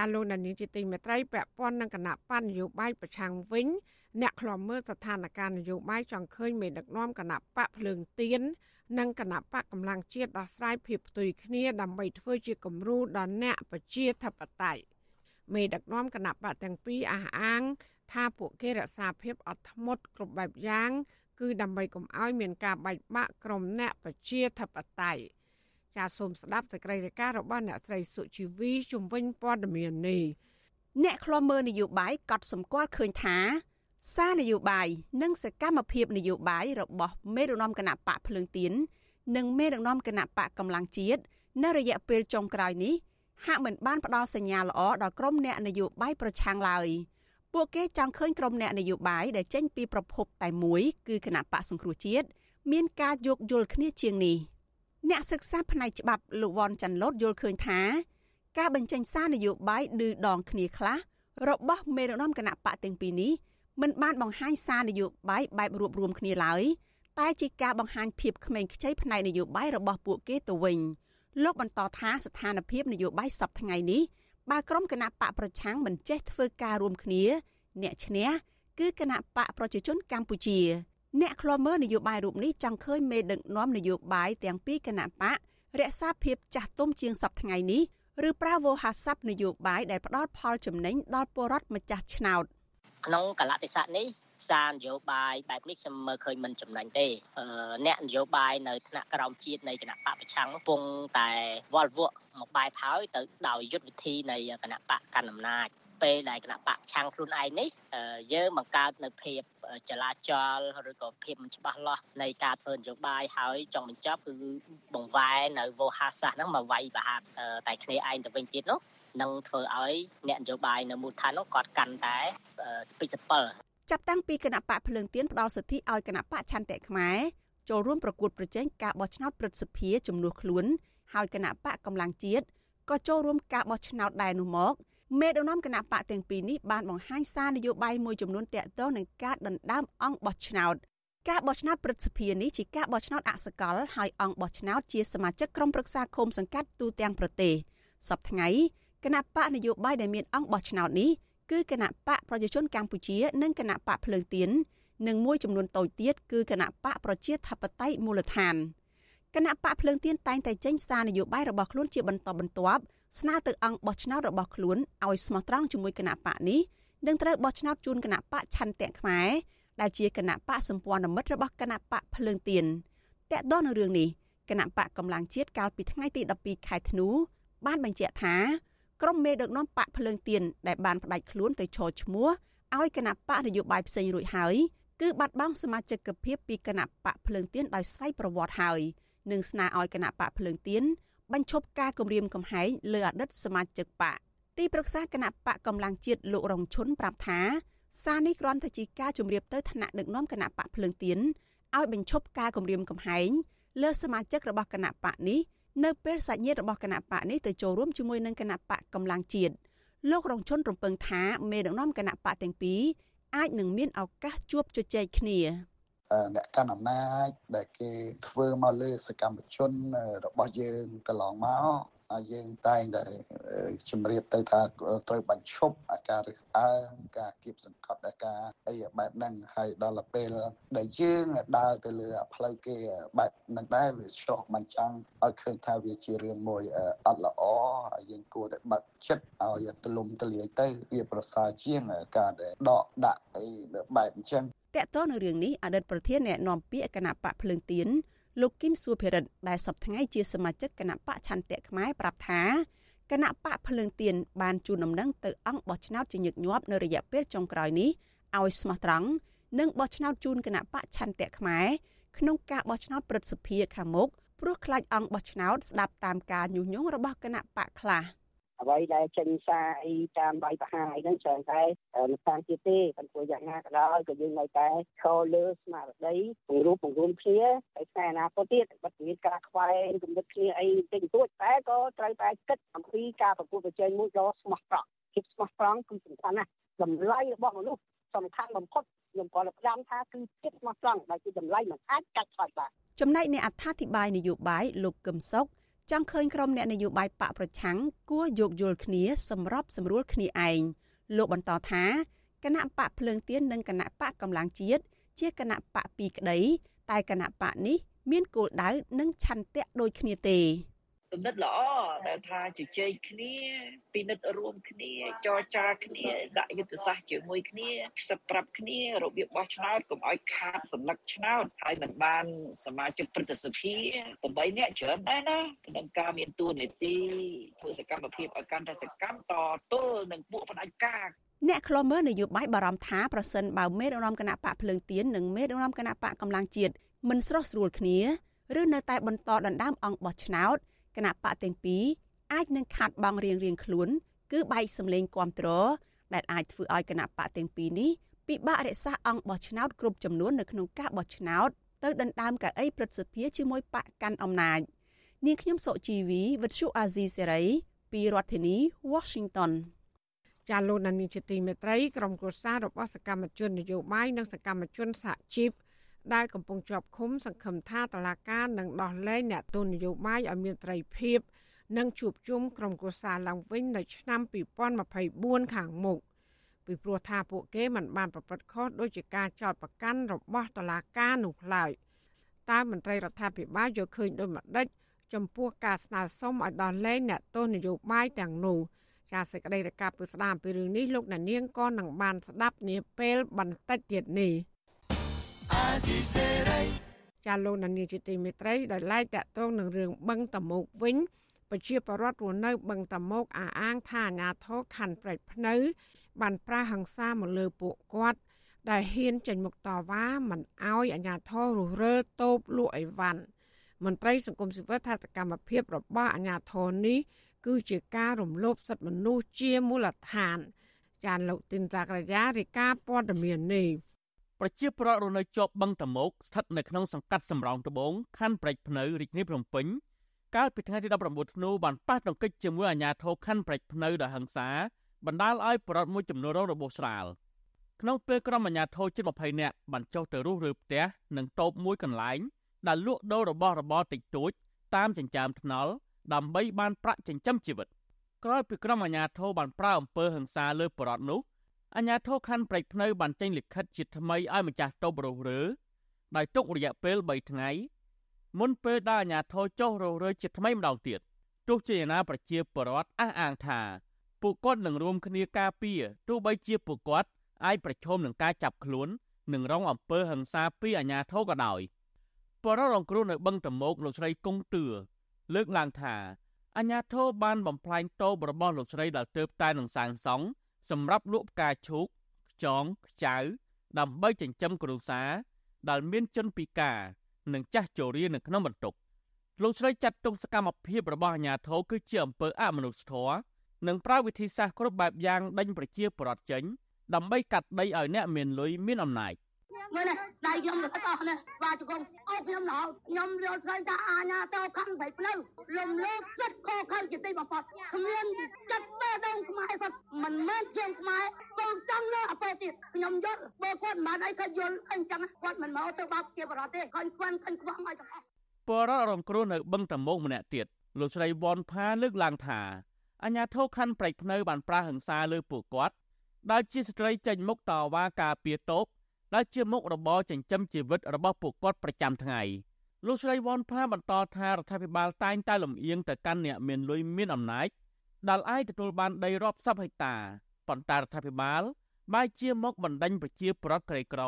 ចាលោកនានីជាទីមេត្រីពាក់ព័ន្ធនឹងគណៈបញ្ញយោបាយប្រឆាំងវិញអ្នកខ្លំមើលស្ថានភាពនយោបាយចង់ឃើញមេដឹកនាំគណៈបកភ្លើងទៀននិងគណៈបកកម្លាំងជាតិដោះស្រាយភាពផ្ទុយគ្នាដើម្បីធ្វើជាគំរូដល់អ្នកប្រជាធិបតេយ្យមេដឹកនាំគណៈបកទាំងពីរអះអាង ថាពួកគេរក្សាភាពអត់ធ្មត់គ្រប់បែបយ៉ាង គឺដើម្បីកុំឲ្យមានការបែកបាក់ក្រុមអ្នកប្រជាធិបតេយ្យ ចាសសូមស្ដាប់សេចក្តីរាយការណ៍របស់អ្នកស្រីសុជីវីជំវិញព័ត៌មាននេះអ្នកខ្លំមើលនយោបាយកត់សម្គាល់ឃើញថា សារនយោបាយនិងសកម្មភាពនយោបាយរបស់មេដឹកនាំគណៈបកភ្លើងទៀននិងមេដឹកនាំគណៈបកកម្លាំងជាតិនៅរយៈពេលចុងក្រោយនេះហាក់មិនបានផ្ដល់សញ្ញាល្អដល់ក្រុមអ្នកនយោបាយប្រឆាំងឡើយពួកគេចង់ឃើញក្រុមអ្នកនយោបាយដែលចេញពីប្រភពតែមួយគឺគណៈបកសង្គ្រោះជាតិមានការយោគយល់គ្នាជាងនេះ។ អ្នកសិក្សាផ្នែកច្បាប់លោកវ៉ាន់ចាន់ឡូតយល់ឃើញថាការបញ្ចេញសារនយោបាយឌឺដងគ្នាខ្លះរបស់មេដឹកនាំគណៈបកទាំងពីរនេះមិនបានបង្ហាញសារនយោបាយបែបរួបរวมគ្នាឡើយតែជាការបង្ហាញភាពក្មេងខ្ចីផ្នែកនយោបាយរបស់ពួកគេទៅវិញលោកបន្តថាស្ថានភាពនយោបាយសពថ្ងៃនេះបើក្រុមគណៈបកប្រឆាំងមិនចេះធ្វើការរួមគ្នា អ្នកឈ្នះគឺគណៈបកប្រជាជនកម្ពុជា អ្នកខ្លាំមើលនយោបាយរូបនេះចង់ឃើញមេដឹកនាំនយោបាយទាំងពីរគណៈបករក្សាភាពចាស់ទុំជាងសពថ្ងៃនេះឬប្រើវោហារស័ព្ទនយោបាយដែលផ្ដល់ផលចំណេញដល់ពលរដ្ឋម្ចាស់ឆ្នោតក្នុងកលតិស័កនេះសារនយោបាយបែបនេះខ្ញុំមើលឃើញមិនចំណេញទេអ្នកនយោបាយនៅថ្នាក់ក្រោមជាតិនៃគណៈបកប្រឆាំងកំពុងតែវល់វក់មកបែបហើយទៅដោយយុទ្ធវិធីនៃគណៈបកកណ្ដាលអំណាច ពេលដែលគណៈបកឆាំងខ្លួនឯងនេះយើងបង្កើតនៅភាពចលាចលឬក៏ភាពមិនច្បាស់លាស់នៃការធ្វើនយោបាយហើយចង់បញ្ចប់គឺបង្វែរនៅវោហារសាស្ត្រហ្នឹងមកវាយប្រហាត់តែគ្នាឯងទៅវិញទៀតនោះនឹងធ្វើឲ្យអ្នកនយោបាយនៅមូលដ្ឋាននោះគាត់កាន់តែស្ពេចសពិលចាប់តាំងពីគណៈបកភ្លើងទៀនផ្ដល់សិទ្ធិឲ្យគណៈបកឆន្ទៈខ្មែរចូលរួមប្រកួតប្រជែងការបោះឆ្នោតព្រឹទ្ធសភាជំនួសខ្លួន ហើយគណៈបកកម្លាំងជាតិក៏ចូលរួមការបោះឆ្នោតដែរនោះមក មេដឹកនាំគណៈបកទាំងពីរនេះបានបង្ហាញសារនយោបាយមួយចំនួនតាក់ទងនឹងការដណ្ដើមអង្គបោះឆ្នោតការបោះឆ្នោតព្រឹទ្ធសភានេះជាការបោះឆ្នោតអសកលហើយអង្គបោះឆ្នោតជាសមាជិកក្រុមប្រឹក្សាឃុំសង្កាត់ទូទាំងប្រទេសសប្តាហ៍ថ្ងៃគណៈបកនយោបាយដែលមានអង្គបោះឆ្នោតនេះគឺគណៈបកប្រជាជនកម្ពុជា និងគណៈបកភ្លើងទៀននិងមួយចំនួនតូចទៀតគឺគណៈបកប្រជាធិបតេយ្យមូលដ្ឋាន គណៈបកភ្លើងទៀនតែងតែចេញសារនយោបាយរបស់ខ្លួនជាបន្តបន្ទាប់ស្នើទៅអង្គបោះឆ្នោតរបស់ខ្លួនឲ្យស្មោះត្រង់ជាមួយគណៈបកនេះនឹងត្រូវបោះឆ្នោតជូនគណៈបកឆន្ទៈខ្មែរដែលជាគណៈបកសម្ព័ន្ធមិត្តរបស់គណៈបកភ្លើងទៀនតកតនៅរឿងនេះគណៈបកកម្លាំងជាតិកាលពីថ្ងៃទី12ខែធ្នូបានបញ្ជាក់ថាក្រុមមេដឹកនាំបកភ្លើងទៀនដែលបានផ្ដាច់ខ្លួនទៅឈរឈ្មោះឲ្យគណៈបកនយោបាយផ្សេងរួចហើយគឺបាត់បង់សមាជិកភាពពីគណៈបកភ្លើងទៀនដោយស្វ័យប្រវត្តិហើយ និងស្នើឲ្យគណៈបកភ្លើងទៀនបញ្ឈប់ការគម្រាមកំហែងលើអតីតសមាជិកបកទីប្រឹក្សាគណៈបកកម្លាំងជាតិលោករងឈុនប្រាប់ថាសារនេះគ្រាន់តែជាការជម្រាបទៅថ្នាក់ដឹកនាំគណៈបកភ្លើងទៀនឲ្យបញ្ឈប់ការគម្រាមកំហែងលើសមាជិករបស់គណៈបកនេះនៅពេលសាច់ញាតិរបស់គណៈបកនេះទៅចូលរួមជាមួយនឹងគណៈបកកម្លាំងជាតិលោករងជុនរំពឹងថាមេដឹកនាំគណៈបកទាំងពីរអាចនឹងមានឱកាសជួបជជែកគ្នា អ្នកកាន់អំណាចដែលគេធ្វើមកលើសកម្មជនរបស់យើងកន្លងមកហើយយើងតែងតែជំរាបទៅថាត្រូវបញ្ឈប់អាការរើសអើងការគៀបសង្កត់អាការអីបែបហ្នឹងហើយដល់ពេលដែលយើងដើរទៅលើផ្លូវគេបែបហ្នឹងដែរវាឆ្លោះបញ្ចាំងឲ្យឃើញថាវាជារឿងមួយអត់ល្អហើយយើងគួរតែបាត់ចិត្តឲ្យទលំទលាយទៅវាប្រសើរជាងការដែលដកដាក់អីបែបអញ្ចឹង តកតនៅរឿងនេះអតីតប្រធានអ្នកនាំពាក្យគណៈបកភ្លើងទៀនលោកគឹមសួភិរិទ្ធដែលសប្តាហ៍ជាសមាជិកគណៈបកឆន្ទៈខ្មែរប្រាប់ថាគណៈបកភ្លើងទៀនបានជូនដំណឹងទៅអង្គបោះឆ្នោតជាញឹកញាប់នៅរយៈពេលចុងក្រោយនេះឲ្យស្មោះត្រង់និងបោះឆ្នោតជូនគណៈបកឆន្ទៈខ្មែរក្នុងការបោះឆ្នោតព្រឹទ្ធសភាខាងមុខព្រោះខ្លាចអង្គបោះឆ្នោតស្ដាប់តាមការញុះញង់របស់គណៈបកខ្លះ។ អ្វីដែលចេញសារអីតាមបាយបហាយហ្នឹងច្រើនតែនៅតាមទៀតទេប៉ុន្តែយ៉ាងណាក៏ដោយក៏យើងនៅតែឈរលើស្មារតីពង្រួមពង្រួមគ្នាហើយតែអនាគតទៀតបើមានការខ្វែងគំនិតគ្នាអីតិចតួចតែក៏ត្រូវតែគិតអំពីការប្រកួតប្រជែងមួយដ៏ស្មោះត្រង់ភាពស្មោះត្រង់គឺសំខាន់ណាស់តម្លៃរបស់មនុស្សសំខាន់បំផុតខ្ញុំក៏ផ្ដាំថាគឺចិត្តស្មោះត្រង់ដែលជាតម្លៃមិនអាចកាត់ថ្លៃបានចំណែកអ្នកអត្ថាធិប្បាយនយោបាយលោកកឹមសុខ ចង់ឃើញក្រុមអ្នកនយោបាយបកប្រឆាំងគួរយោគយល់គ្នាសម្របសម្រួលគ្នាឯងលោកបន្តថាគណៈបកភ្លើងទៀននិងគណៈបកកម្លាំងជាតិជាគណៈបកពីរក្តី តែគណៈបកនេះមានគោលដៅនិងឆន្ទៈដូចគ្នាទេ គំនិតល្អដែលថាជជែកគ្នាពិនិត្យរួមគ្នាចរចាគ្នាដាក់យុទ្ធសាស្ត្រជាមួយគ្នាខ្សឹបប្រាប់គ្នារបៀបបោះឆ្នោតកុំឲ្យខាតសន្លឹកឆ្នោតហើយមិនបានសមាជិកព្រឹទ្ធសភា8នាក់ច្រើនដែរណាក្នុងការមានទួនាទីធ្វើសកម្មភាពឲ្យកាន់តែសកម្មតទល់នឹងពួកផ្ដាច់ការអ្នកខ្លមើលនយោបាយបារម្ភថាប្រសិនបើមេដឹកនាំគណៈបកភ្លើងទៀននិងមេដឹកនាំគណៈបកកម្លាំងជាតិមិនស្រស់ស្រួលគ្នាឬនៅតែបន្តដណ្ដើមអង្គបោះឆ្នោត គណៈបកទាំងពីរអាចនឹងខាត់បងរៀងរៀងខ្លួន គឺបែកសម្លេងគាំទ្រដែលអាចធ្វើឲ្យគណៈបកទាំងពីរនេះពិបាករក្សាអង្គបោះឆ្នោតគ្រប់ចំនួននៅក្នុងការបោះឆ្នោតទៅដណ្ដើមកៅអីព្រឹទ្ធសភាជាមួយបកកាន់អំណាចនាងខ្ញុំសុជីវីវិទ្យុអាស៊ីសេរីពីរដ្ឋធានី Washington ចាលោកនានីជាទីមេត្រីក្រុមគូសាររបស់សកម្មជននយោបាយនិងសកម្មជនសហជីព ដែលកំពុងជាប់ឃុំសង្ឃឹមថាតឡាការនឹងដោះលែងអ្នកទោសនយោបាយឲ្យមានត្រីភាពនិងជួបជុំក្រុមគូសាឡើងវិញនៅឆ្នាំ2024ខាងមុខពីព្រោះថាពួកគេមិនបានប្រព្រឹត្តខុសដោយជាការចោទប្រកាន់របស់តឡាការនោះឡើយតើមន្ត្រីរដ្ឋាភិបាលយល់ឃើញដូចម្ដេចចំពោះការស្នើសុំឲ្យដោះលែងអ្នកទោសនយោបាយទាំងនោះចាសសេចក្តីរាយការណ៍ពីស្ដាមពីរឿងនេះលោកអ្នកនាងក៏នឹងបានស្ដាប់នាពេលបន្តិចទៀតនេះ ចាលោកអ្នកនាងជាទីមេត្រីដែលឡែកតាក់ទងនឹងរឿងបឹងតមោកវិញប្រជាពលរដ្ឋរស់នៅបឹងតមោកអះអាងថាអាញាធរខណ្ឌព្រែកភ្នៅ បានប្រាហង្សាមកលើពួកគាត់ដែលហ៊ានចេញមុខតវ៉ាមិនអោយអាញាធររុះរើតូបលក់អីវ៉ាន់មន្ត្រីសង្គមស៊ីវិលថាសកម្មភាពរបស់អាញាធរនេះគឺជាការរំលោភសិទ្ធិមនុស្សជាមូលដ្ឋាន ចានលោកទីនសាក្រយារិកាព័ត៌មាននេះ ប្រជាពលរដ្ឋរស់នៅជាប់បឹងតមោកស្ថិតនៅក្នុងសង្កាត់សំរោងត្បូងខណ្ឌព្រែកភ្នៅរាជធានីភ្នំពេញកាលពីថ្ងៃទី19ធ្នូបានប៉ះទង្គិចជាមួយអាជ្ញាធរខណ្ឌព្រែកភ្នៅដោយហិង្សាបណ្ដាលឲ្យប្រពន្ធមួយចំនួនរងរបួសស្រាលក្នុងពេលក្រុមអាជ្ញាធរជិត20នាក់បានចុះទៅរុះរើផ្ទះនិងតូបមួយកន្លែងដែលលក់ដូររបស់របរតិចតួចតាមចិញ្ចើមថ្នល់ដើម្បីបានប្រាក់ចិញ្ចឹមជីវិតក្រោយពីក្រុមអាជ្ញាធរបានប្រើអំពើហិង្សាលើបរិវត្តនោះ អាជ្ញាធរខណ្ឌព្រែកភ្នៅបានចេញលិខិតជាថ្មីឲ្យម្ចាស់តូបរុះរើដោយទុករយៈពេល3ថ្ងៃមុនពេលដែលអាជ្ញាធរចុះរុះរើជាថ្មីម្ដងទៀតទោះជាយ៉ាងណាប្រជាពលរដ្ឋអះអាងថាពួកគាត់នឹងរួមគ្នាការពារទោះបីជាពួកគាត់អាចប្រឈមនឹងការចាប់ខ្លួននិងរងអំពើហិង្សាពីអាជ្ញាធរក៏ដោយបរិរងគ្រោះនៅបឹងតមោកលោកស្រីគង់ទឿលើកឡើងថាអាញាធរបានបំផ្លាញតូបរបស់លោកស្រីដែលទៅតែនឹងសាងសង់ សម្រាប់លក់ផ្កាឈូកខ្ចងខ្ចៅដើម្បីចិញ្ចឹមគ្រួសារដែលមានជនពិការ និងចាស់ជរានៅក្នុងបន្ទុកលោកស្រីចាត់ទុកសកម្មភាពរបស់អាញាធរគឺជាអំពើអមនុស្សធម៌និងប្រើវិធីសាស្ត្រគ្រប់បែបយ៉ាងដេញប្រជាពលរដ្ឋចេញដើម្បីកាត់ដីឲ្យអ្នកមានលុយមានអំណាច មើលនេះដៃខ្ញុំលោកអស់គ្នាបាទជង្គង់អូខ្ញុំណោខ្ញុំយល់ឃើញថាអាញាតោខំបែបផ្លូវលំលើកសិតខខំជាទីបំផុតគ្មានចិត្តបេះដូងខ្មែរសុទ្ធមិនមែនជាងខ្មែរកូនចង់លើអបទៀតខ្ញុំយល់បើគាត់មិនបានអីគាត់យល់ឃើញចឹងគាត់មិនមកទៅបោកជាបរតទេឃើញខ្វាន់ឃើញខ្វងឲ្យទាំងអស់បររំគ្រោះនៅបឹងតមោកម្នាក់ទៀតលោកស្រីវ៉ាន់ផាលើកឡើងថាអញ្ញាធិខណ្ឌប្រែកភ្នៅបានប្រាហិង្សាលើពួកគាត់ដែលជាស្ត្រីចេញមុខតវ៉ាការពារតូប ដែលជាមុខរបរចិញ្ចឹមជីវិតរបស់ពួកគាត់ប្រចាំថ្ងៃលោកស្រីវ៉ាន់ផាបន្តថារដ្ឋាភិបាលតែងតែលំអៀងទៅកាន់អ្នកមានលុយមានអំណាចដែលអាចទទួលបានដីរាប់សិបហិកតាប៉ុន្តែរដ្ឋាភិបាលបែរជាមកបណ្ដេញប្រជាពលរដ្ឋក្រីក្រ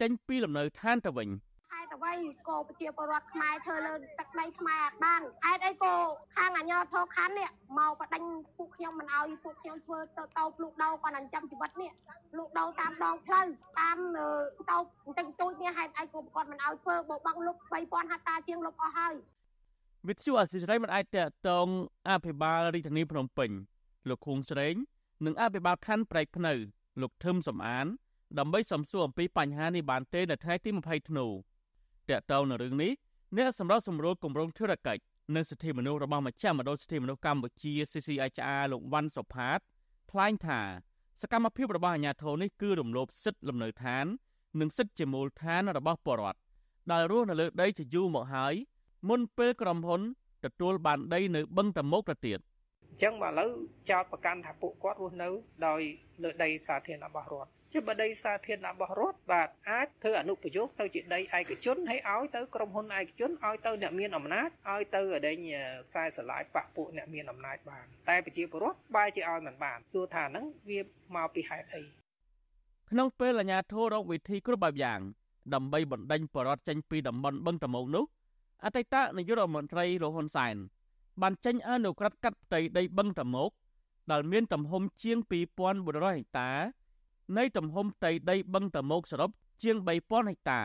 ចេញពីលំនៅឋានទៅវិញ។ អ្វីក៏ប្រជាពលរដ្ឋខ្មែរធ្វើលើទឹកដីខ្មែរអាចបានហេតុអីក៏ខាងអាជ្ញាធរខណ្ឌនេះមកបដិញពួកខ្ញុំមិនអោយពួកខ្ញុំធ្វើទៅតោភ្លុកដោគាត់នឹងចាំជីវិតនេះភ្លុកដោតាមដងផ្លូវតាមតោបន្តិចតូចនេះហេតុអីក៏គាត់មិនអោយធ្វើបោបាក់លុប3000ហត្តាជាងលុបអស់ហើយវិទ្យុអសិរ័យមិនអាចតតងអភិបាលរាជធានីភ្នំពេញលោកខួងស្រេងនិងអភិបាលខណ្ឌប្រែកភ្នៅ លោកធឹមសំអានដើម្បីសំសួរអំពីបញ្ហានេះបានទេនៅថ្ងៃទី20ធ្នូ តកតៅនៅរឿងនេះអ្នកសម្រាប់សម្រួលគម្រោងធុរកិច្ចនិងសិទ្ធិមនុស្សរបស់មជ្ឈមណ្ឌលសិទ្ធិមនុស្សកម្ពុជា CCHR លោកវ៉ាន់សុផាតថ្លែងថាសកម្មភាពរបស់អាជ្ញាធរនេះគឺរំលោភសិទ្ធិលំនៅឋាន និងសិទ្ធិជាមូលដ្ឋានរបស់ពលរដ្ឋដែលរស់នៅលើដីជាយូរមកហើយមុនពេលក្រុមហ៊ុនទទួលបានដីនៅបឹងតមោកទៅទៀតអញ្ចឹងមកឥឡូវចោតប្រកាន់ថាពួកគាត់រស់នៅដោយលើដីសាធារណៈរបស់រដ្ឋ ជាបដីសាធារណៈរបស់រដ្ឋបាទអាចធ្វើអនុប្រយោគទៅជាដីឯកជនហើយឲ្យទៅក្រុមហ៊ុនឯកជនឲ្យទៅអ្នកមានអំណាចឲ្យទៅអដេញខ្សែស្រឡាយបពពួកអ្នកមានអំណាចបាន តែប្រជាពលរដ្ឋបែរជាឲ្យមិនបានសួរថាហ្នឹងវាមកពីហេតុអីក្នុងពេលអាជ្ញាធររកវិធីគ្រប់បែបយ៉ាងដើម្បីបណ្ដេញបរដ្ឋចេញពីតំបន់បឹងតមោកនោះអតីតនាយករដ្ឋមន្ត្រីលហ៊ុនសែនបានចេញអនុក្រឹត្យកាត់ផ្ទៃដីបឹងតមោកដែលមានទំហំជាង2400ហិកតា នៃទំហំផ្ទៃដីបឹងតមោកសរុបជាង3000ហិកតា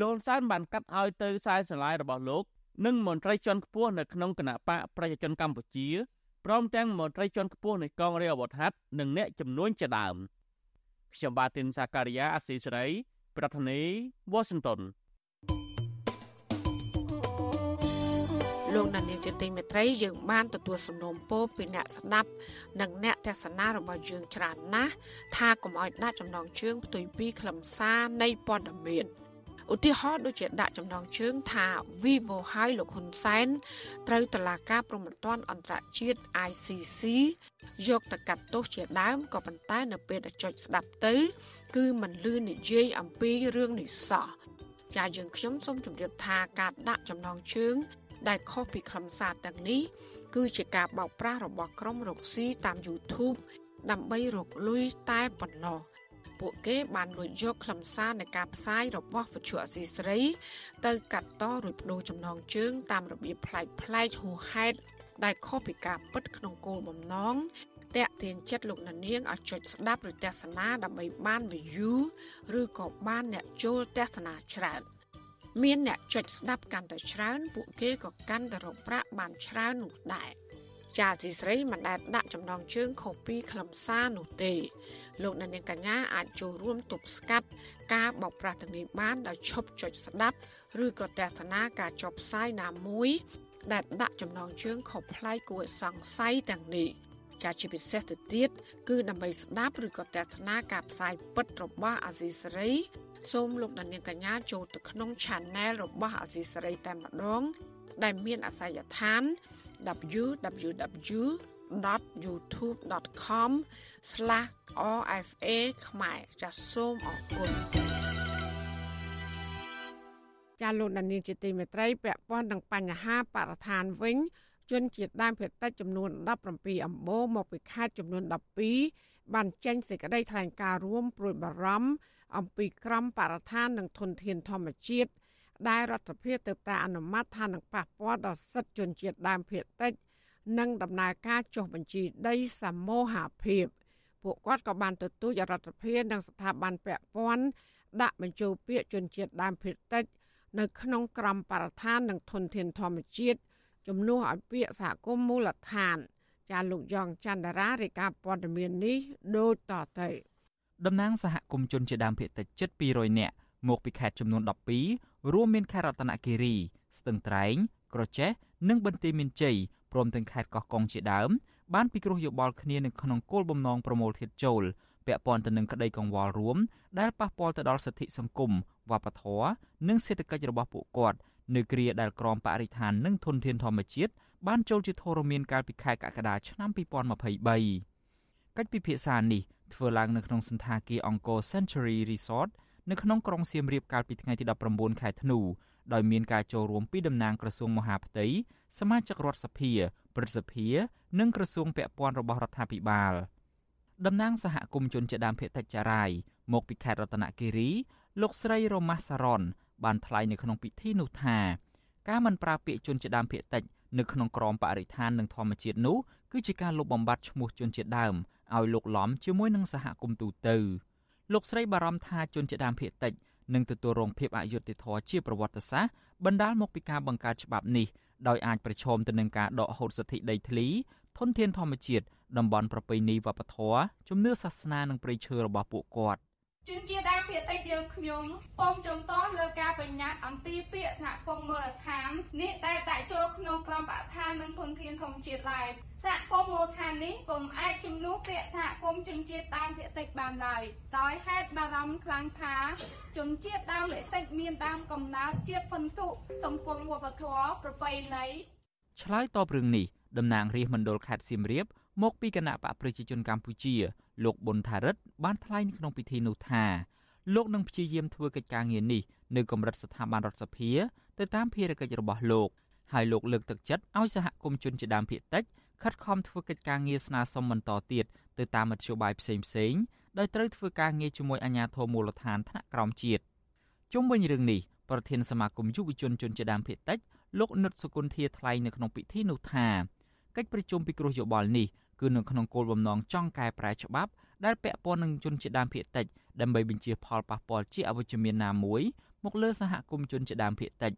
លោកហ៊ុនសែនបានកាត់ឲ្យទៅខ្សែស្រឡាយរបស់លោកនិងមន្ត្រីជាន់ខ្ពស់នៅក្នុងគណៈបកប្រជាជនកម្ពុជាព្រមទាំងមន្ត្រីជាន់ខ្ពស់នៃកងរាជអាវុធហត្ថនិងអ្នកជំនួញជាដើមខ្ញុំបាទទីនសាការីយ៉ាអស៊ីសេរីប្រធានាធិបតី Washington លោកដានៀងជាទីមេត្រីយើងបានទទួលសំណូមពរពីអ្នកស្ដាប់និងអ្នកទស្សនារបស់យើងច្រើនណាស់ថាកុំឲ្យដាក់ចំណងជើងផ្ទុយពីខ្លឹមសារនៃព័ត៌មានឧទាហរណ៍ដូចជាដាក់ចំណងជើងថា Vivo ហើយលោកហ៊ុនសែនត្រូវតឡាការប្រំពន្ធអន្តរជាតិ ICC យកទៅកាត់ទោសជាដើមក៏ប៉ុន្តែនៅពេលដែលចុចស្ដាប់ទៅ គឺមិនលឺនិយាយអំពីរឿងនេះសោះចាយើងខ្ញុំសូមជម្រាបថាការដាក់ចំណងជើង ដែលខុសពីខ្លឹមសារទាំងនេះគឺជាការបោកប្រាស់របស់ក្រុមរកស៊ីតាម YouTube ដើម្បីរកលុយតែប៉ុណ្ណោះពួកគេបានលួចយកខ្លឹមសារនៃការផ្សាយរបស់វិទ្យុអសីស្រី ទៅកាត់តរួចបដូរចំណងជើង តាមរបៀបប្លែកប្លែកហួហេតុដែលខុសពីការពិតក្នុងគោលបំណងតាក់ទាញចិត្តលោកនាងឲ្យចុចស្ដាប់ឬទស្សនាដើម្បីបាន view ឬក៏បានអ្នកចូលទស្សនាច្រើន មានអ្នកចុចស្ដាប់កាន់តែច្រើនពួកគេក៏កាន់តែរកប្រាក់បានច្រើននោះដែរចាទីស្រីមិនដែលដាក់ចំណងជើងខុសពីខ្លឹមសារនោះទេ លោកអ្នកនាងកញ្ញាអាចចូលរួមទប់ស្កាត់ការបោកប្រាស់ទាំងនេះបានដោយឈប់ចុចស្ដាប់ឬក៏ទស្សនាការចុះផ្សាយណាមួយដែលដាក់ចំណងជើងខុសប្លែកគួរសង្ស័យទាំងនេះចាជាពិសេសទៅទៀតគឺដើម្បីស្ដាប់ឬក៏ទស្សនាការផ្សាយពិតរបស់អាស៊ីសេរី សូមលោកអ្នកនាងកញ្ញាចូលទៅក្នុង Channel របស់អាស៊ីសេរីតែម្ដង ដែលមានអាសយដ្ឋាន www.youtube.com/rfa ខ្មែរចាសសូមអរគុណចាលោកដានីជាទីមេត្រីពាក់ព័ន្ធនឹងបញ្ហាបរិស្ថានវិញជនជាតិដើមភាគតិចចំនួន17អំបូរមកពីខេត្តចំនួន12បានចេញសេចក្តីថ្លែងការណ៍រួមព្រួយបារម្ភ អំពីក្រមបរិស្ថាននិងធនធានធម្មជាតិដែលរដ្ឋាភិបាលទើបតែអនុម័តថានឹងប៉ះពាល់ដល់សិទ្ធិជនជាតិដើមភាគតិច និងដំណើរការចុះបញ្ជីដីសមូហភាពពួកគាត់ក៏បានទទូចរដ្ឋាភិបាលនិងស្ថាប័នពាក់ព័ន្ធដាក់បញ្ចូលពាក្យជនជាតិដើមភាគតិច នៅក្នុងក្រមបរិស្ថាននិងធនធានធម្មជាតិជំនួសឲ្យពាក្យសហគមន៍មូលដ្ឋាន ចាលោកយ៉ងច័ន្ទរារាយការណ៍ព័ត៌មាននេះដូចតទៅ តំណាងសហគមន៍ជនជាដើមភាគតិចជិត200នាក់មកពីខេត្តចំនួន12រួមមានខេត្តរតនគិរី ស្ទឹងត្រែង ក្រចេះនិងបន្ទាយមានជ័យព្រមទាំងខេត្តកោះកុងជាដើមបានពិគ្រោះយោបល់គ្នានៅក្នុងគោលបំណងប្រមូលធាតុចូលពាក់ព័ន្ធទៅនឹងក្តីកង្វល់រួមដែលប៉ះពាល់ទៅដល់សិទ្ធិសង្គមវប្បធម៌និងសេដ្ឋកិច្ចរបស់ពួកគាត់នៅគ្រាដែលក្រមបរិស្ថាននិងធនធានធម្មជាតិបានចូលជាធរមានកាលពីខែកក្កដាឆ្នាំ2023 កិច្ចពិភាក្សានេះធ្វើឡើងនៅក្នុងសន្តាគារអង្គរ Century Resort នៅក្នុងក្រុងសៀមរាបកាលពីថ្ងៃទី19ខែធ្នូដោយមានការចូលរួមពីតំណាងក្រសួងមហាផ្ទៃសមាជិករដ្ឋសភាព្រឹទ្ធសភា និងក្រសួងពាក់ព័ន្ធរបស់រដ្ឋាភិបាលតំណាងសហគមន៍ជនជាដើមភាគតិចចារាយមកពីខេត្តរតនគិរី លោកស្រីរ៉ូម៉ាសារ៉ុនបានថ្លែងនៅក្នុងពិធីនោះថាការមិនប្រើពាក្យជនជាដើមភាគតិចនៅក្នុងក្រមបរិស្ថាននិងធម្មជាតិនោះគឺជាការលុបបំបាត់ឈ្មោះជនជាដើម ឲ្យលោកឡំជាមួយនឹងសហគមន៍ទូទៅលោកស្រីបារម្ភថាជនជាដើមភាគតិចនឹងទទួលរងភាពអយុត្តិធម៌ជាប្រវត្តិសាស្ត្របណ្ដាលមកពីការបង្កើតច្បាប់នេះដោយអាចប្រឈមទៅនឹងការដកហូតសិទ្ធិដីធ្លីធនធានធម្មជាតិតំបន់ប្រពៃណីវប្បធម៌ជំនឿសាសនានិងព្រៃឈើរបស់ពួកគាត់។ ជនជាតិដើមភាគតិចយើងខ្ញុំសូមជំទាស់លើការបញ្ញត្តិអំពីពាក្យសហគមន៍មូលដ្ឋាននេះតែតែចូលក្នុងក្រមបរិស្ថាននិងធនធានធម្មជាតិឡើយសហគមន៍មូលដ្ឋាននេះពុំអាចជំនួសពាក្យសហគមន៍ជនជាតិដើមភាគតិចបានឡើយដោយហេតុបារម្ភខ្លាំងថាជនជាតិដើមភាគតិចមានដើមកំណើតជាតិពិន្ទុសង្គមវប្បធម៌ប្រពៃណីឆ្លើយតបរឿងនេះតំណាងរាជមណ្ឌលខេត្តសៀមរាបមកពីគណៈបកប្រជាជនកម្ពុជា លោកប៊ុនថារិតបានថ្លែងក្នុងពិធីនោះថាលោកនឹងព្យាយាមធ្វើកិច្ចការងារនេះនៅកម្រិតស្ថាប័នរដ្ឋសភាទៅតាមភារកិច្ចរបស់លោកហើយលោកលើកទឹកចិត្តឲ្យសហគមន៍ជនជាដើមភាគតិចខិតខំធ្វើកិច្ចការងារស្នើសុំបន្តទៀតទៅតាមមធ្យោបាយផ្សេងផ្សេងដោយត្រូវធ្វើការងារជាមួយអាជ្ញាធរមូលដ្ឋានថ្នាក់ក្រោមជាតិជុំវិញរឿងនេះប្រធានសមាគមយុវជនជនជាដើមភាគតិចលោកនុតសុគន្ធាថ្លែងនៅក្នុងពិធីនោះថាកិច្ចប្រជុំពិគ្រោះយោបល់នេះ គឺនៅក្នុងគោលបំណងចង់កែប្រែច្បាប់ដែលពាក់ព័ន្ធនឹងជនជាដើមភាគតិចដើម្បីបញ្ជាផលប៉ះពាល់ជាអវិជ្ជមានណាមួយមកលើសហគមន៍ជនជាដើមភាគតិច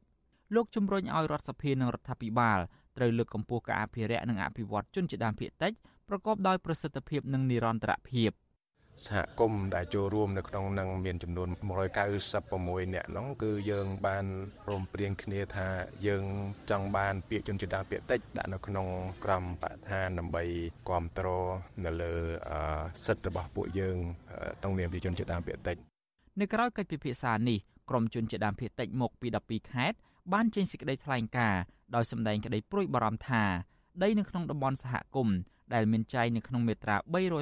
លោកជំរុញឲ្យរដ្ឋសភានិងរដ្ឋាភិបាលត្រូវលើកកម្ពស់ការអភិរក្សនិងអភិវឌ្ឍជនជាដើមភាគតិចប្រកបដោយប្រសិទ្ធភាពនិងនិរន្តរភាព។ សហគមន៍ដែលចូលរួមនៅក្នុងនឹងមានចំនួន196នាក់ហ្នឹងគឺយើងបានព្រមព្រៀងគ្នាថាយើងចង់បានពាក្យជនជាតិដើមភាគតិចដាក់នៅក្នុងក្រមបឋានដើម្បីគ្រប់គ្រងនៅលើសិទ្ធិរបស់ពួកយើងក្នុងនាមជាជនជាតិដើមភាគតិចនៅក្រៅកិច្ចពិភាក្សានេះក្រមជនជាដើមភាគតិចមកពី12ខេត្តបានចេញសេចក្តីថ្លែងការណ៍ដោយសម្ដែងក្តីព្រួយបារម្ភថាដីនៅក្នុងតំបន់សហគមន៍ ដែលមានចែងនៅក្នុងមាត្រា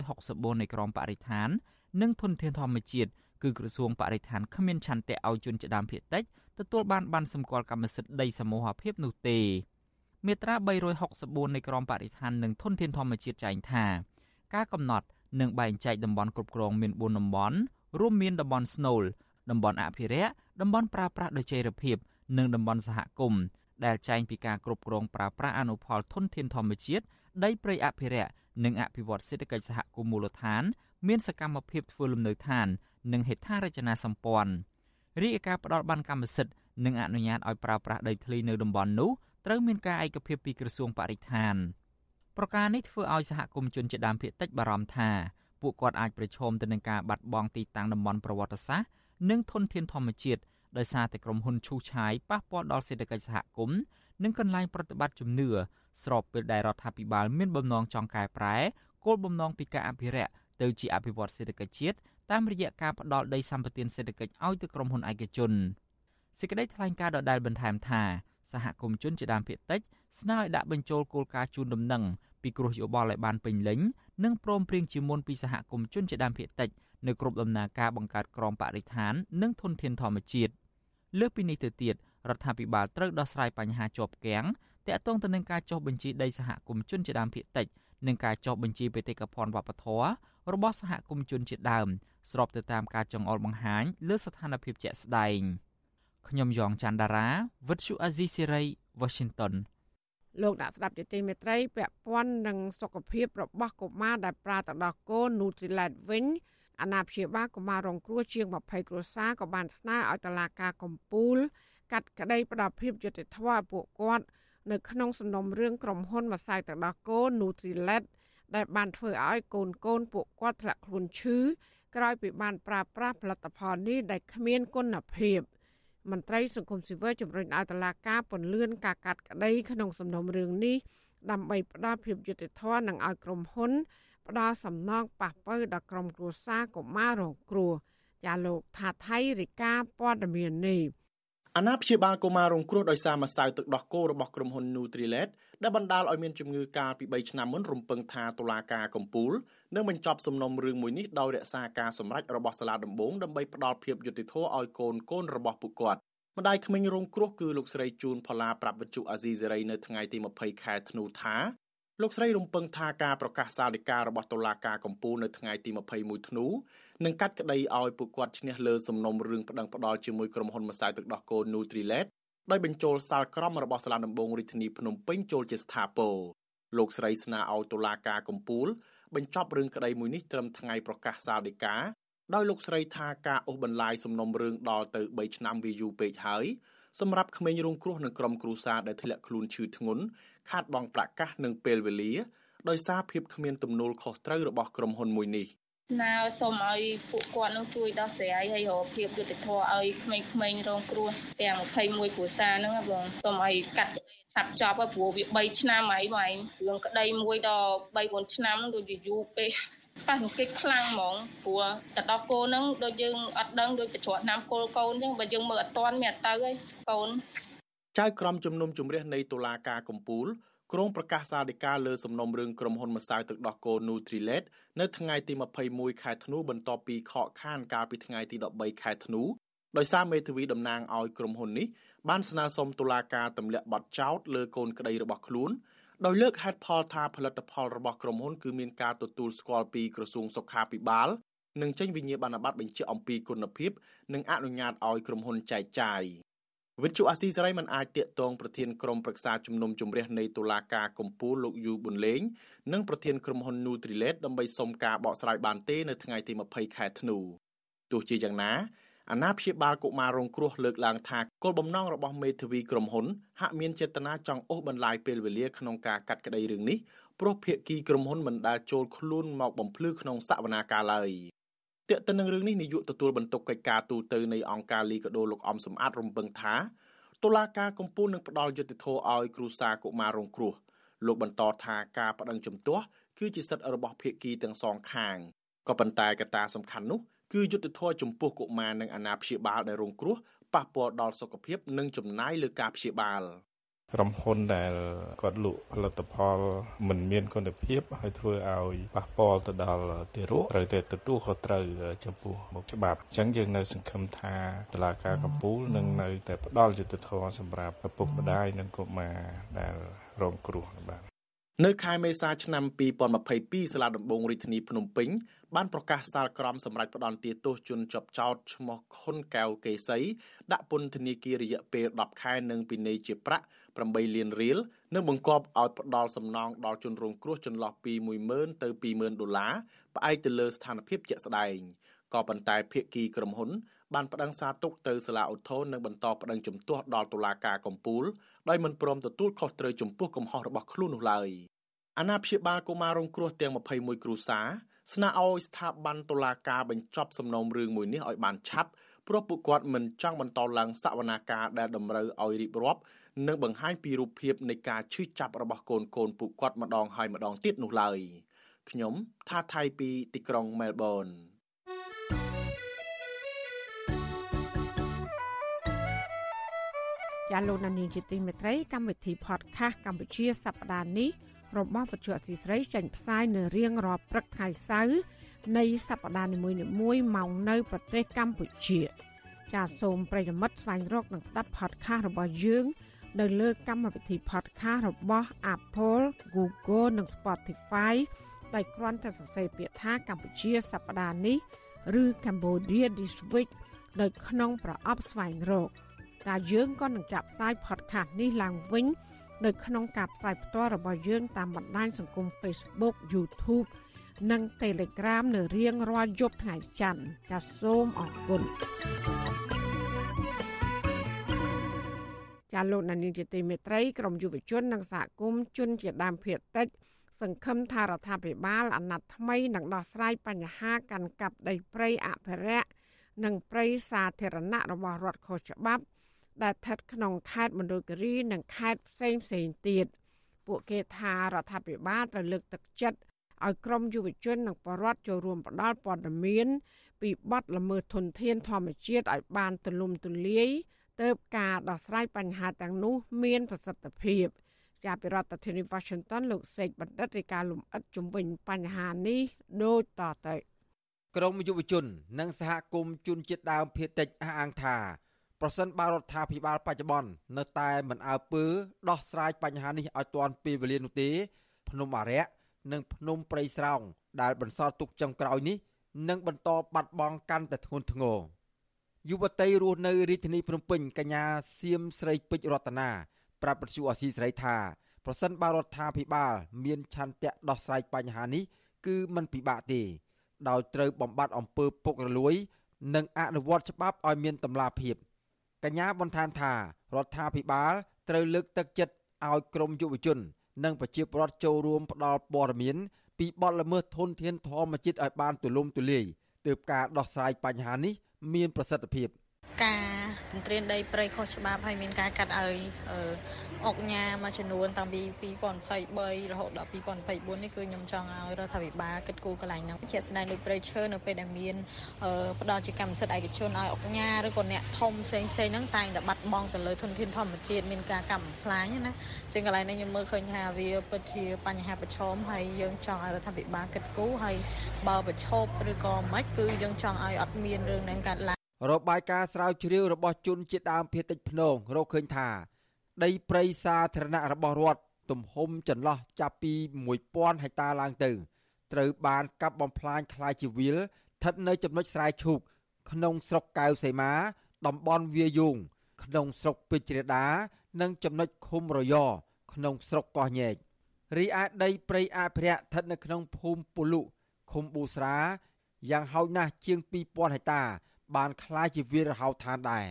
364នៃក្រមបរិស្ថាន និងធនធានធម្មជាតិគឺក្រសួងបរិស្ថានគ្មានឆន្ទៈឲ្យជនជាដើមភាគតិចទទួលបានបានសម្គាល់កម្មសិទ្ធិដីសមូហភាពនោះទេមាត្រា364នៃក្រមបរិស្ថាននិងធនធានធម្មជាតិចែងថាការកំណត់និងបែងចែកតំបន់គ្រប់គ្រងមាន4តំបន់រួមមានតំបន់ស្នូលតំបន់អភិរក្សតំបន់ប្រើប្រាស់ដោយចីរភាពនិងតំបន់សហគមន៍ដែលចែងពីការគ្រប់គ្រងប្រើប្រាស់អនុផលធនធានធម្មជាតិ ដីព្រៃអភិរក្សនិងអភិវឌ្ឍសេដ្ឋកិច្ចសហគមន៍មូលដ្ឋាន មានសកម្មភាពធ្វើលំនៅឋាន និងហេដ្ឋារចនាសម្ព័ន្ធរាជការផ្ដល់បានកម្មសិទ្ធិនិងអនុញ្ញាតឲ្យប្រើប្រាស់ដីធ្លីនៅតំបន់នោះត្រូវមានការឯកភាពពីក្រសួងបរិស្ថានប្រការនេះធ្វើឲ្យសហគមន៍ជនជាដើមភាគតិចបារម្ភថាពួកគាត់អាចប្រឈមទៅនឹងការបាត់បង់ទីតាំងតំបន់ប្រវត្តិសាស្ត្រនិងធនធានធម្មជាតិដោយសារតែក្រុមហ៊ុនឈូសឆាយប៉ះពាល់ដល់សេដ្ឋកិច្ចសហគមន៍និងកន្លែងប្រតិបត្តិជំនឿ ស្របពេលដែលរដ្ឋាភិបាលមានបំណងចង់កែប្រែគោលបំណងពីការអភិរក្សទៅជាអភិវឌ្ឍសេដ្ឋកិច្ចជាតិតាមរយៈការផ្ដល់ដីសម្បត្តិសេដ្ឋកិច្ចឲ្យទៅក្រុមហ៊ុនឯកជនសេចក្តីថ្លែងការណ៍ដដែលបន្ថែមថាសហគមន៍ជនជាដើមភាគតិចស្នើឲ្យដាក់បញ្ចូលគោលការណ៍ជូនដំណឹងពីគ្រោះយោបល់ឲ្យបានពេញលេញនិងព្រមព្រៀងជាមុនពីសហគមន៍ជនជាដើមភាគតិចនៅគ្រប់ដំណើរការបង្កើតក្រមបរិស្ថាននិងធនធានធម្មជាតិលើសពីនេះទៅទៀតរដ្ឋាភិបាលត្រូវដោះស្រាយបញ្ហាជាប់គាំង តាក់ទងទៅនឹងការចុះបញ្ជីដីសហគមន៍ជនជាដើមភាគតិចនិងការចុះបញ្ជីបេតិកភណ្ឌវប្បធម៌របស់សហគមន៍ជនជាដើមស្របទៅតាមការចងអល់បង្ហាញលើស្ថានភាពជាក់ស្ដែងខ្ញុំយ៉ងច័ន្ទដារាវិទ្យុអាស៊ីសេរី Washington លោកដាក់ស្ដាប់ជាទីមេត្រីពាក់ព័ន្ធនឹងសុខភាពរបស់កុមារដែលប្រើទៅដល់កូន Nutrilite វិញអាណាព្យាបាលកុមាររងគ្រោះជាង20គ្រួសារក៏បានស្នើឲ្យតុលាការកំពូលកាត់ក្តីផ្ដល់ភាពយុត្តិធម៌ឲ្យពួកគាត់ នៅក្នុងសំណុំរឿងក្រុមហ៊ុនម្សៅទឹកដោះគោ Nutrilett ដែលបានធ្វើឲ្យកូនកូនពួកគាត់ធ្លាក់ខ្លួនឈឺក្រោយពីបានប្រើប្រាស់ផលិតផលនេះដែលគ្មានគុណភាពមន្ត្រីសង្គមស៊ីវិលជំរុញឲ្យតុលាការពន្យាការកាត់ក្តីក្នុងសំណុំរឿងនេះដើម្បីផ្ដល់ភាពយុត្តិធម៌និងឲ្យក្រុមហ៊ុន ផ្ដល់សំណងប៉ះពើដល់ក្រុមគ្រួសារកុមាររងគ្រោះចាលោកថាថៃរិកាព័ត៌មាននេះ អាណាព្យាបាលកុមាររងគ្រោះដោយសារម្សៅទឹកដោះគោរបស់ក្រុមហ៊ុន Nutrilett ដែលបណ្ដាលឲ្យមានជំងឺកាលពី3ឆ្នាំមុនរំពឹងថាតុលាការកំពូលនឹងបញ្ចប់សំណុំរឿងមួយនេះដោយរក្សាការសម្រេចរបស់សាលាដំបងដើម្បីផ្ដល់ភាពយុត្តិធម៌ឲ្យកូនកូនរបស់ពួកគាត់ម្ដាយក្មេងរងគ្រោះគឺលោកស្រីជូនផល្លាប្រាប់វិទ្យុអាស៊ីសេរីនៅថ្ងៃទី20ខែធ្នូថា លោកស្រីរំពឹងថាការប្រកាសសាលដីការបស់តុលាការកំពូលនៅថ្ងៃទី21ធ្នូនឹងកាត់ក្តីឲ្យពួកគាត់ឈ្នះលើសំណុំរឿងប្តឹងផ្តល់ជាមួយក្រុមហ៊ុនម្សៅទឹកដោះគោ Nutrilett ដោយបញ្ចូលសាលក្រមរបស់សាលាដំបងរាជធានីភ្នំពេញចូលជាស្ថាពរលោកស្រីស្នើឲ្យតុលាការកំពូល បញ្ចប់រឿងក្តីមួយនេះត្រឹមថ្ងៃប្រកាសសាលដីកាដោយលោកស្រីថាការអូសបន្លាយសំណុំរឿងដល់ទៅ3ឆ្នាំវាយូរពេកហើយ សម្រាប់ក្មេងរងគ្រោះនិងក្រុមគ្រួសារដែលធ្លាក់ខ្លួនឈឺធ្ងន់ខាតបង់ប្រាក់កាសនិងពេលវេលាដោយសារភាពគ្មានទំនួលខុសត្រូវរបស់ក្រុមហ៊ុនមួយនេះណាសូមឲ្យពួកគាត់នឹងជួយដោះស្រាយឲ្យរកភាពយុត្តិធម៌ឲ្យក្មេងៗរងគ្រោះទាំង21គ្រួសារហ្នឹងបងសូមឲ្យកាត់ឆាប់ចប់ព្រោះវា3ឆ្នាំហើយបងរឿងក្តីមួយដល់3 4ឆ្នាំដូចយូរពេក ប៉ះទង្គិចខ្លាំងហ្មងព្រោះទៅដល់គោហ្នឹងដូចយើងអត់ដឹងដូចប្រជ្រត់ណាំគោលកូនអញ្ចឹងបើយើងមើលអត់តាន់មានអត់ទៅហើយកូនចៅក្រមជំនុំជម្រះនៃតុលាការកំពូលក្រុងប្រកាសសាលដីកាលើសំណុំរឿងក្រុមហ៊ុនម្សៅទឹកដោះគោ Nutrilett នៅថ្ងៃទី21ខែធ្នូបន្ទាប់ពីខកខានកាលពីថ្ងៃទី13ខែធ្នូដោយសារមេធាវីតំណាងឲ្យក្រុមហ៊ុននេះបានស្នើសុំតុលាការទម្លាក់បទចោទលើកូនក្តីរបស់ខ្លួន ដោយលើកហេតុផលថាផលិតផលរបស់ក្រុមហ៊ុនគឺមានការទទួលស្គាល់ពីក្រសួងសុខាភិបាលនិងចេញវិញ្ញាបនបត្របញ្ជាក់អំពីគុណភាព និងអនុញ្ញាតឲ្យក្រុមហ៊ុនចែកចាយវិទ្យុអាស៊ីសេរីមិនអាចតាកតងប្រធានក្រុមប្រឹក្សាជំនុំជម្រះនៃតុលាការកំពូលលោកយូប៊ុនលេងនិងប្រធានក្រុមហ៊ុន Nutrilett ដើម្បីសុំការបកស្រាយបានទេនៅថ្ងៃទី20ខែធ្នូទោះជាយ៉ាងណា អាណាព្យាបាលកុមាររងគ្រោះលើកឡើងថាគោលបំណងរបស់មេធាវីក្រុមហ៊ុនហាក់មានចេតនាចង់អូសបន្លាយពេលវេលាក្នុងការកាត់ក្តីរឿងនេះព្រោះភាគីក្រុមហ៊ុនមិនដែលចូលខ្លួនមកបំភ្លឺក្នុងសវនាការឡើយទាក់ទិននឹងរឿងនេះនាយកទទួលបន្ទុកកិច្ចការទូតនៃអង្គការលីកាដូលោកអំសំអាតរំពឹងថាតុលាការកំពូលនឹងផ្ដល់យុត្តិធម៌ឲ្យគ្រួសារកុមាររងគ្រោះលោកបន្តថាការបដិងជំទាស់គឺជាសិទ្ធិរបស់ភាគីទាំងសងខាងក៏ប៉ុន្តែកត្តាសំខាន់នោះ គឺយុទ្ធធរចំពោះកុមារនិងអាណាព្យាបាលដែលរងគ្រោះប៉ះពាល់ដល់សុខភាពនិងចំណាយលើការព្យាបាលក្រុមហ៊ុនដែលគាត់លក់ផលិតផលមិនមានគុណភាពហើយធ្វើឲ្យប៉ះពាល់ទៅដល់ទារកត្រូវតែទទួលខុសត្រូវចំពោះមុខច្បាប់អញ្ចឹងយើងនៅសង្ឃឹមថាតឡាការកំពូលនឹងនៅតែផ្ដល់យុត្តិធម៌សម្រាប់ឪពុកម្ដាយនិងកុមារដែលរងគ្រោះបាទ នៅខែមេសាឆ្នាំ2022សាលាដំបងរាជធានីភ្នំពេញបានប្រកាសសាលក្រមសម្រាប់ផ្ដន្ទាទោសជនជាប់ចោតឈ្មោះខុនកែវកេសីដាក់ពន្ធនាគាររយៈពេល10ខែនិងពិន័យជាប្រាក់8លានរៀលនិងបង្គាប់ឲ្យផ្ដល់សំណងដល់ជនរងគ្រោះចន្លោះពី10000ទៅ20000ដុល្លារផ្អែកទៅលើស្ថានភាពជាក់ស្ដែងក៏ប៉ុន្តែភាគីក្រុមហ៊ុន បានប្តឹងសារទុកទៅសាលាឧទ្ធរនិងបន្តប្តឹងជំទាស់ដល់តុលាការកំពូលដោយមិនព្រមទទួលខុសត្រូវចំពោះកំហុសរបស់ខ្លួននោះឡើយអាណាព្យាបាលកុមាររងគ្រោះទាំង21គ្រួសារស្នើឲ្យស្ថាប័នតុលាការបញ្ចប់សំណុំរឿងមួយនេះឲ្យបានឆាប់ព្រោះពួកគាត់មិនចង់បន្តឡើងសវនាការដែលតម្រូវឲ្យរៀបរាប់និងបង្ហាញពីរូបភាពនៃការឈឺចាប់របស់កូនកូនពួកគាត់ម្ដងហើយម្ដងទៀតនោះឡើយខ្ញុំថាថៃពីទីក្រុងមែលប៊ន ចាលោកនានីជាទីមេត្រីកម្មវិធី podcast កម្ពុជាសប្តាហ៍នេះរបស់វិទ្យុអសីស្រីចេញផ្សាយនៅរៀងរាល់ព្រឹកថ្ងៃសៅរ៍នៃសប្តាហ៍នីមួយៗម៉ោងនៅប្រទេសកម្ពុជា ចាសសូមប្រិយមិត្តស្វែងរកនិងស្ដាប់ podcast របស់យើងនៅលើកម្មវិធី podcast របស់ Apple, Google និង Spotify ដោយគ្រាន់តែសរសេរពាក្យថាកម្ពុជាសប្តាហ៍នេះឬ Cambodia This Week នៅក្នុងប្រអប់ស្វែងរក តែយើងក៏នឹងចាប់ផ្សាយ podcast នេះឡើងវិញនៅក្នុងការផ្សាយផ្ទាល់របស់យើងតាមបណ្ដាញសង្គម Facebook YouTube និង Telegram នៅរៀងរាល់យប់ថ្ងៃច័ន្ទចាសសូមអរគុណចាលោកនានីជាទីមេត្រីក្រមយុវជន និងសហគមន៍ជនជាដើមភាគតិច សង្ឃឹមថារដ្ឋាភិបាលអាណត្តិថ្មីនឹងដោះស្រាយបញ្ហាកាន់កាប់ដីព្រៃអភិរក្សនិងព្រៃសាធារណៈរបស់រដ្ឋខុសច្បាប់ ដែលស្ថិតក្នុងខេត្តមណ្ឌលគិរីនិងខេត្តផ្សេងផ្សេងទៀតពួកគេថារដ្ឋាភិបាលត្រូវលើកទឹកចិត្តឲ្យក្រមយុវជននិងបរដ្ឋចូលរួមផ្ដល់ព័ត៌មានពីបទល្មើសធនធានធម្មជាតិឲ្យបានទូលំទូលាយទៅការដោះស្រាយបញ្ហាទាំងនោះមានប្រសិទ្ធភាពជាពីរដ្ឋធានី Washington លោកសេកបណ្ឌិតរាយការណ៍លំអិតជំវិញបញ្ហានេះដូចតទៅក្រមយុវជន និងសហគមន៍ជនជាតិដើមភាគតិចអះអាងថា ប្រសិនបើរដ្ឋាភិបាលបច្ចុប្បន្ននៅតែមិនអើពើដោះស្រាយបញ្ហានេះឲ្យទាន់ពេលវេលានោះទេ ភ្នំអរិយនិងភ្នំព្រៃស្រោងដែលបន្សល់ទុកចុងក្រោយនេះនឹងបន្តបាត់បង់កាន់តែធ្ងន់ធ្ងរយុវតីរស់នៅរាជធានីភ្នំពេញកញ្ញាសៀមស្រីពេជ្ររតនាប្រាប់បទសុអសីស្រីថាប្រសិនបើរដ្ឋាភិបាល មានឆន្ទៈដោះស្រាយបញ្ហានេះគឺមិនពិបាកទេ ដោយត្រូវបំបត្តិអំពើពុករលួយ និងអនុវត្តច្បាប់ឲ្យមានតម្លាភាព។ កញ្ញាបន្ថែមថារដ្ឋាភិបាលត្រូវលើកទឹកចិត្តឲ្យក្រមយុវជន និងប្រជាពលរដ្ឋចូលរួមផ្ដល់ព័ត៌មានពីបទល្មើសធនធានធម្មជាតិឲ្យបានទូលំទូលាយទើបការដោះស្រាយបញ្ហានេះមានប្រសិទ្ធភាព។ការ ទន្ទ្រានដីព្រៃខុសច្បាប់ហើយមានការកាត់ឲ្យអុកញ៉ាមួយចំនួនតាំងពី2023រហូតដល់2024នេះគឺខ្ញុំចង់ឲ្យរដ្ឋាភិបាលគិតគូរកន្លែងហ្នឹងជាក់ស្ដែងដូចព្រៃឈើនៅពេលដែលមានផ្ដល់ជាកម្មសិទ្ធិឯកជនឲ្យអុកញ៉ាឬក៏អ្នកធំផ្សេងផ្សេងហ្នឹងតែងតែបាត់បង់ទៅលើធនធានធម្មជាតិមានការកម្មផ្លាញណាជាងកន្លែងនេះខ្ញុំមើលឃើញថាវាពិតជាបញ្ហាប្រឈមហើយយើងចង់ឲ្យរដ្ឋាភិបាលគិតគូរហើយបើប្រឈប់ឬក៏មិនគឺយើងចង់ឲ្យអត់មានរឿងហ្នឹងកើតឡើង របាយការណ៍ស្រាវជ្រាវរបស់ជនជាតិដើមភាគតិចភ្នងរកឃើញថា ដីព្រៃសាធារណៈរបស់រដ្ឋទំហំចន្លោះចាប់ពី1000ហិកតាឡើងទៅ ត្រូវបានកាប់បំផ្លាញខ្លាយជីវិលស្ថិតនៅចំណុចស្រែឈូកក្នុងស្រុកកៅសីមាតំបន់វាយូងក្នុងស្រុកពេជ្រដា និងចំណុចឃុំរយក្នុងស្រុកកោះញែករីឯដីព្រៃអភិរក្សស្ថិតនៅក្នុងភូមិពលុឃុំប៊ូស្រាយ៉ាងហោចណាស់ជាង2000ហិកតា បានคล้ายជាវាលរហោឋានដែរ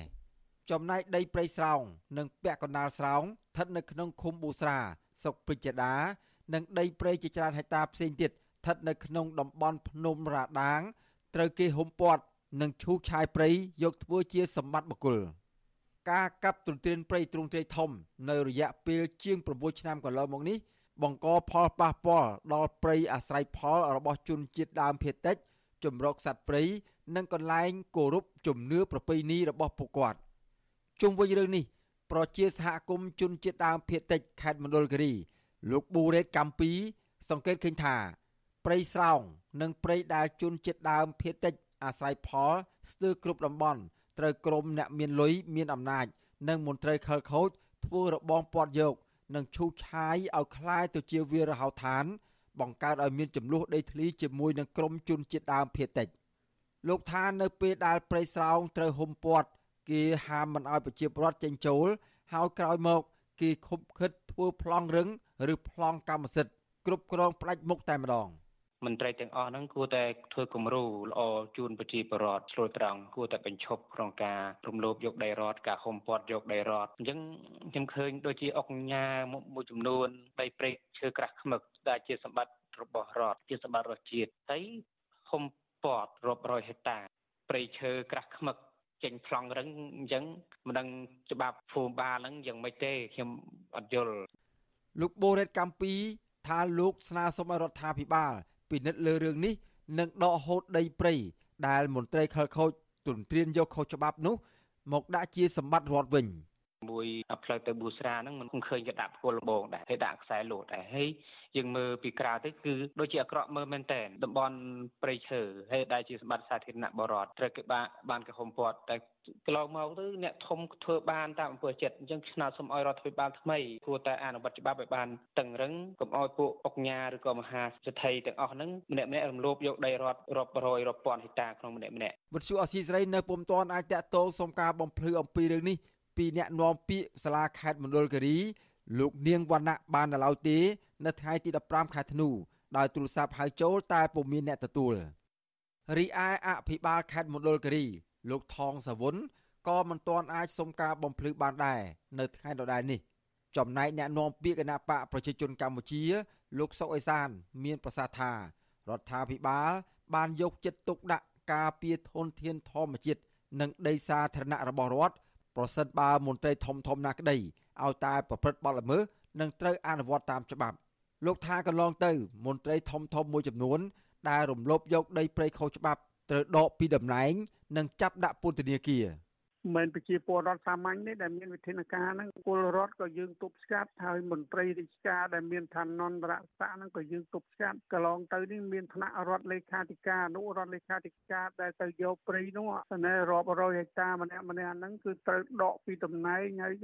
ចំណែកដីព្រៃស្រោងនិងពាក់កណ្ដាលស្រោងស្ថិតនៅក្នុងឃុំប៊ូស្រាស្រុកពេជ្រដានិងដីព្រៃជាច្រើនហិកតាផ្សេងទៀតស្ថិតនៅក្នុងតំបន់ភ្នំរ៉ាដាងត្រូវគេហុំព័ទ្ធនិងឈូសឆាយព្រៃយកធ្វើជាសម្បត្តិបុគ្គលការកាប់ទន្ទ្រានព្រៃទ្រង់ទ្រាយធំនៅរយៈពេលជាង9ឆ្នាំកន្លងមកនេះបង្កផលប៉ះពាល់ដល់ព្រៃអាស្រ័យផលរបស់ជនជាតិដើមភាគតិចជំរកសត្វព្រៃ និងកន្លែងគោរពជំនឿប្រពៃណីរបស់ពួកគាត់ជុំវិញរឿងនេះប្រជាសហគមន៍ជនជាតិដើមភាគតិចខេត្តមណ្ឌលគិរី លោកប៊ូរ៉េតកម្ពី សង្កេតឃើញថាព្រៃស្រោងនិងព្រៃដែលជនជាតិដើមភាគតិចអាស្រ័យផលស្ទើរគ្រប់តំបន់ត្រូវក្រមអ្នកមានលុយមានអំណាច និងមន្ត្រីខិលខូចធ្វើរបងពាត់យកនិងឈូសឆាយឲ្យคล้ายទៅជាវាលរហោឋាន បង្កើតឲ្យមានចំនួនដីធ្លីជាមួយនឹងក្រមជនជាតិដើមភាគតិច លោកថានៅពេលដែលព្រៃស្រោងត្រូវហុំព័ទ្ធគេហាមមិនឲ្យប្រជាពលរដ្ឋចេញចូល ហើយក្រោយមកគេខុបខិតធ្វើប្លង់រឹងឬប្លង់កម្មសិទ្ធិគ្រប់គ្រងផ្ដាច់មុខតែម្ដង។មន្ត្រីទាំងអស់ហ្នឹងគួរតែធ្វើគំរូល្អជូនប្រជាពលរដ្ឋឆ្លួយត្រង់គួរតែបញ្ឈប់ក្នុងការរំលោភយកដីរដ្ឋការហុំព័ទ្ធយកដីរដ្ឋអញ្ចឹងខ្ញុំឃើញដូចជាអុកញ៉ាមួយចំនួនដីព្រៃឈើក្រាស់ខ្មឹកដែលជាសម្បត្តិរបស់រដ្ឋជាសម្បត្តិរដ្ឋជាតិហើយហុំ ព័ទ្ធរាប់រយហិកតាព្រៃឈើក្រាស់ខ្មឹកចេញប្លង់រឹងអញ្ចឹងមិនដឹងច្បាប់ភូមិបាលហ្នឹងយ៉ាងម៉េចទេខ្ញុំអត់យល់លោកបូរ៉េតកម្ពីថាលោកស្នើសុំឲ្យរដ្ឋាភិបាលពិនិត្យលើរឿងនេះនិងដកហូតដីព្រៃដែលមន្ត្រីខលខូចទន្ទ្រានយកខុសច្បាប់នោះ មកដាក់ជាសម្បត្តិរដ្ឋវិញ មួយផ្លូវទៅប៊ូស្រាហ្នឹងមិនឃើញគេដាក់ផ្គល់លបងដែរគេដាក់ខ្សែលោតដែរហើយយើងមើលពីក្រៅទៅគឺដូចជាអាក្រក់មើលមែនតើតំបន់ព្រៃឈើហើយដែលជាសម្បត្តិសាធារណៈបរដ្ឋត្រូវគេបានបានគេហុំព័ទ្ធតែកន្លងមកទៅអ្នកធំធ្វើបានតាមអំពើចិត្តអញ្ចឹងឆ្នោតសុំឲ្យរដ្ឋាភិបាលថ្មីគួរតែអនុវត្តច្បាប់ឲ្យបានតឹងរឹងកុំឲ្យពួកអុកញ៉ាឬក៏មហាសេដ្ឋីទាំងអស់ហ្នឹងម្នាក់ម្នាក់រំលោភយកដីរដ្ឋរាប់រយរាប់ពាន់ហិកតាក្នុងម្នាក់ម្នាក់វិទ្យុអសីសេរីនៅពុំទាន់អាចតាក់ទងសុំការបំភ្លឺអំពីរឿងនេះ ពីអ្នកនាំពាក្យសាលាខេត្តមណ្ឌលគិរីលោកនាងវណ្ណៈបាននៅឡើយទេនៅថ្ងៃទី15ខែធ្នូដោយទូរស័ព្ទហៅចូលតែពុំមានអ្នកទទួលរីឯអភិបាលខេត្តមណ្ឌលគិរីលោកថងសាវុនក៏មិនទាន់អាចសុំការបំភ្លឺបានដែរនៅថ្ងៃដដែលនេះចំណែកអ្នកនាំពាក្យគណៈបកប្រជាជនកម្ពុជា លោកសុកអេសាន មានប្រសាសន៍ថារដ្ឋាភិបាល បានយកចិត្តទុកដាក់ការពារធនធានធម្មជាតិនិងដីសាធារណៈរបស់រដ្ឋ ប្រសិនបើមន្ត្រីធំធំណាក្តីឲ្យតែប្រព្រឹត្តបទល្មើសនឹងត្រូវអនុវត្តតាមច្បាប់លោកថាកន្លងទៅ មន្ត្រីធំធំមួយចំនួន ដែលរំលោភយកដីព្រៃខុសច្បាប់ត្រូវដកពីតំណែង និងចាប់ដាក់ពន្ធនាគារ មិនប្រជាពលរដ្ឋសាមញ្ញទេដែលមានវិធានការហ្នឹងពលរដ្ឋក៏យើងទប់ស្កាត់ហើយមន្ត្រីរាជការដែលមានឋានន្តរស័ក្តិហ្នឹងក៏យើងទប់ស្កាត់កន្លងទៅនេះមានថ្នាក់រដ្ឋលេខាធិការអនុរដ្ឋលេខាធិការដែលទៅយកព្រៃនោះស្នេហ៍រាប់រយហិកតាម្នាក់ម្នាក់ហ្នឹងគឺត្រូវដកពីតំណែងហើយ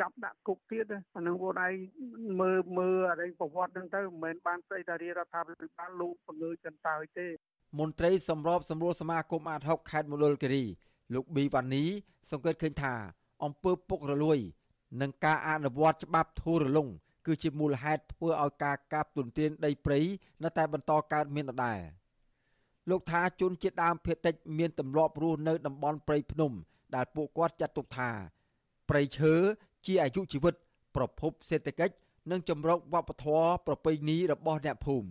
ចាប់ដាក់គុកទៀតអានឹងពួកឯងមើលមើលអរិញប្រវត្តិហ្នឹងទៅមិនមែនបានស្អីតារារដ្ឋាភិបាលលោកបង្ើចន្ទើទេមន្ត្រីសម្របសម្រួលសមាគមអាត60ខេត្តមណ្ឌលគិរី លោកប៊ីវ៉ានីសង្កេតឃើញថាអំពើពុករលួយ និងការអនុវត្តច្បាប់ធូររលុងគឺជាមូលហេតុធ្វើឲ្យការកាប់ទុនទានដីព្រៃនៅតែបន្តកើតមានដដែលលោកថាជនជាតិដើមភាគតិចមានទម្លាប់រស់នៅតំបន់ព្រៃភ្នំ ដែលពួកគាត់ចាត់ទុកថាព្រៃឈើជាអាយុជីវិត ប្រភពសេដ្ឋកិច្ចនិងចម្រុងវប្បធម៌ប្រពៃណីរបស់អ្នកភូមិ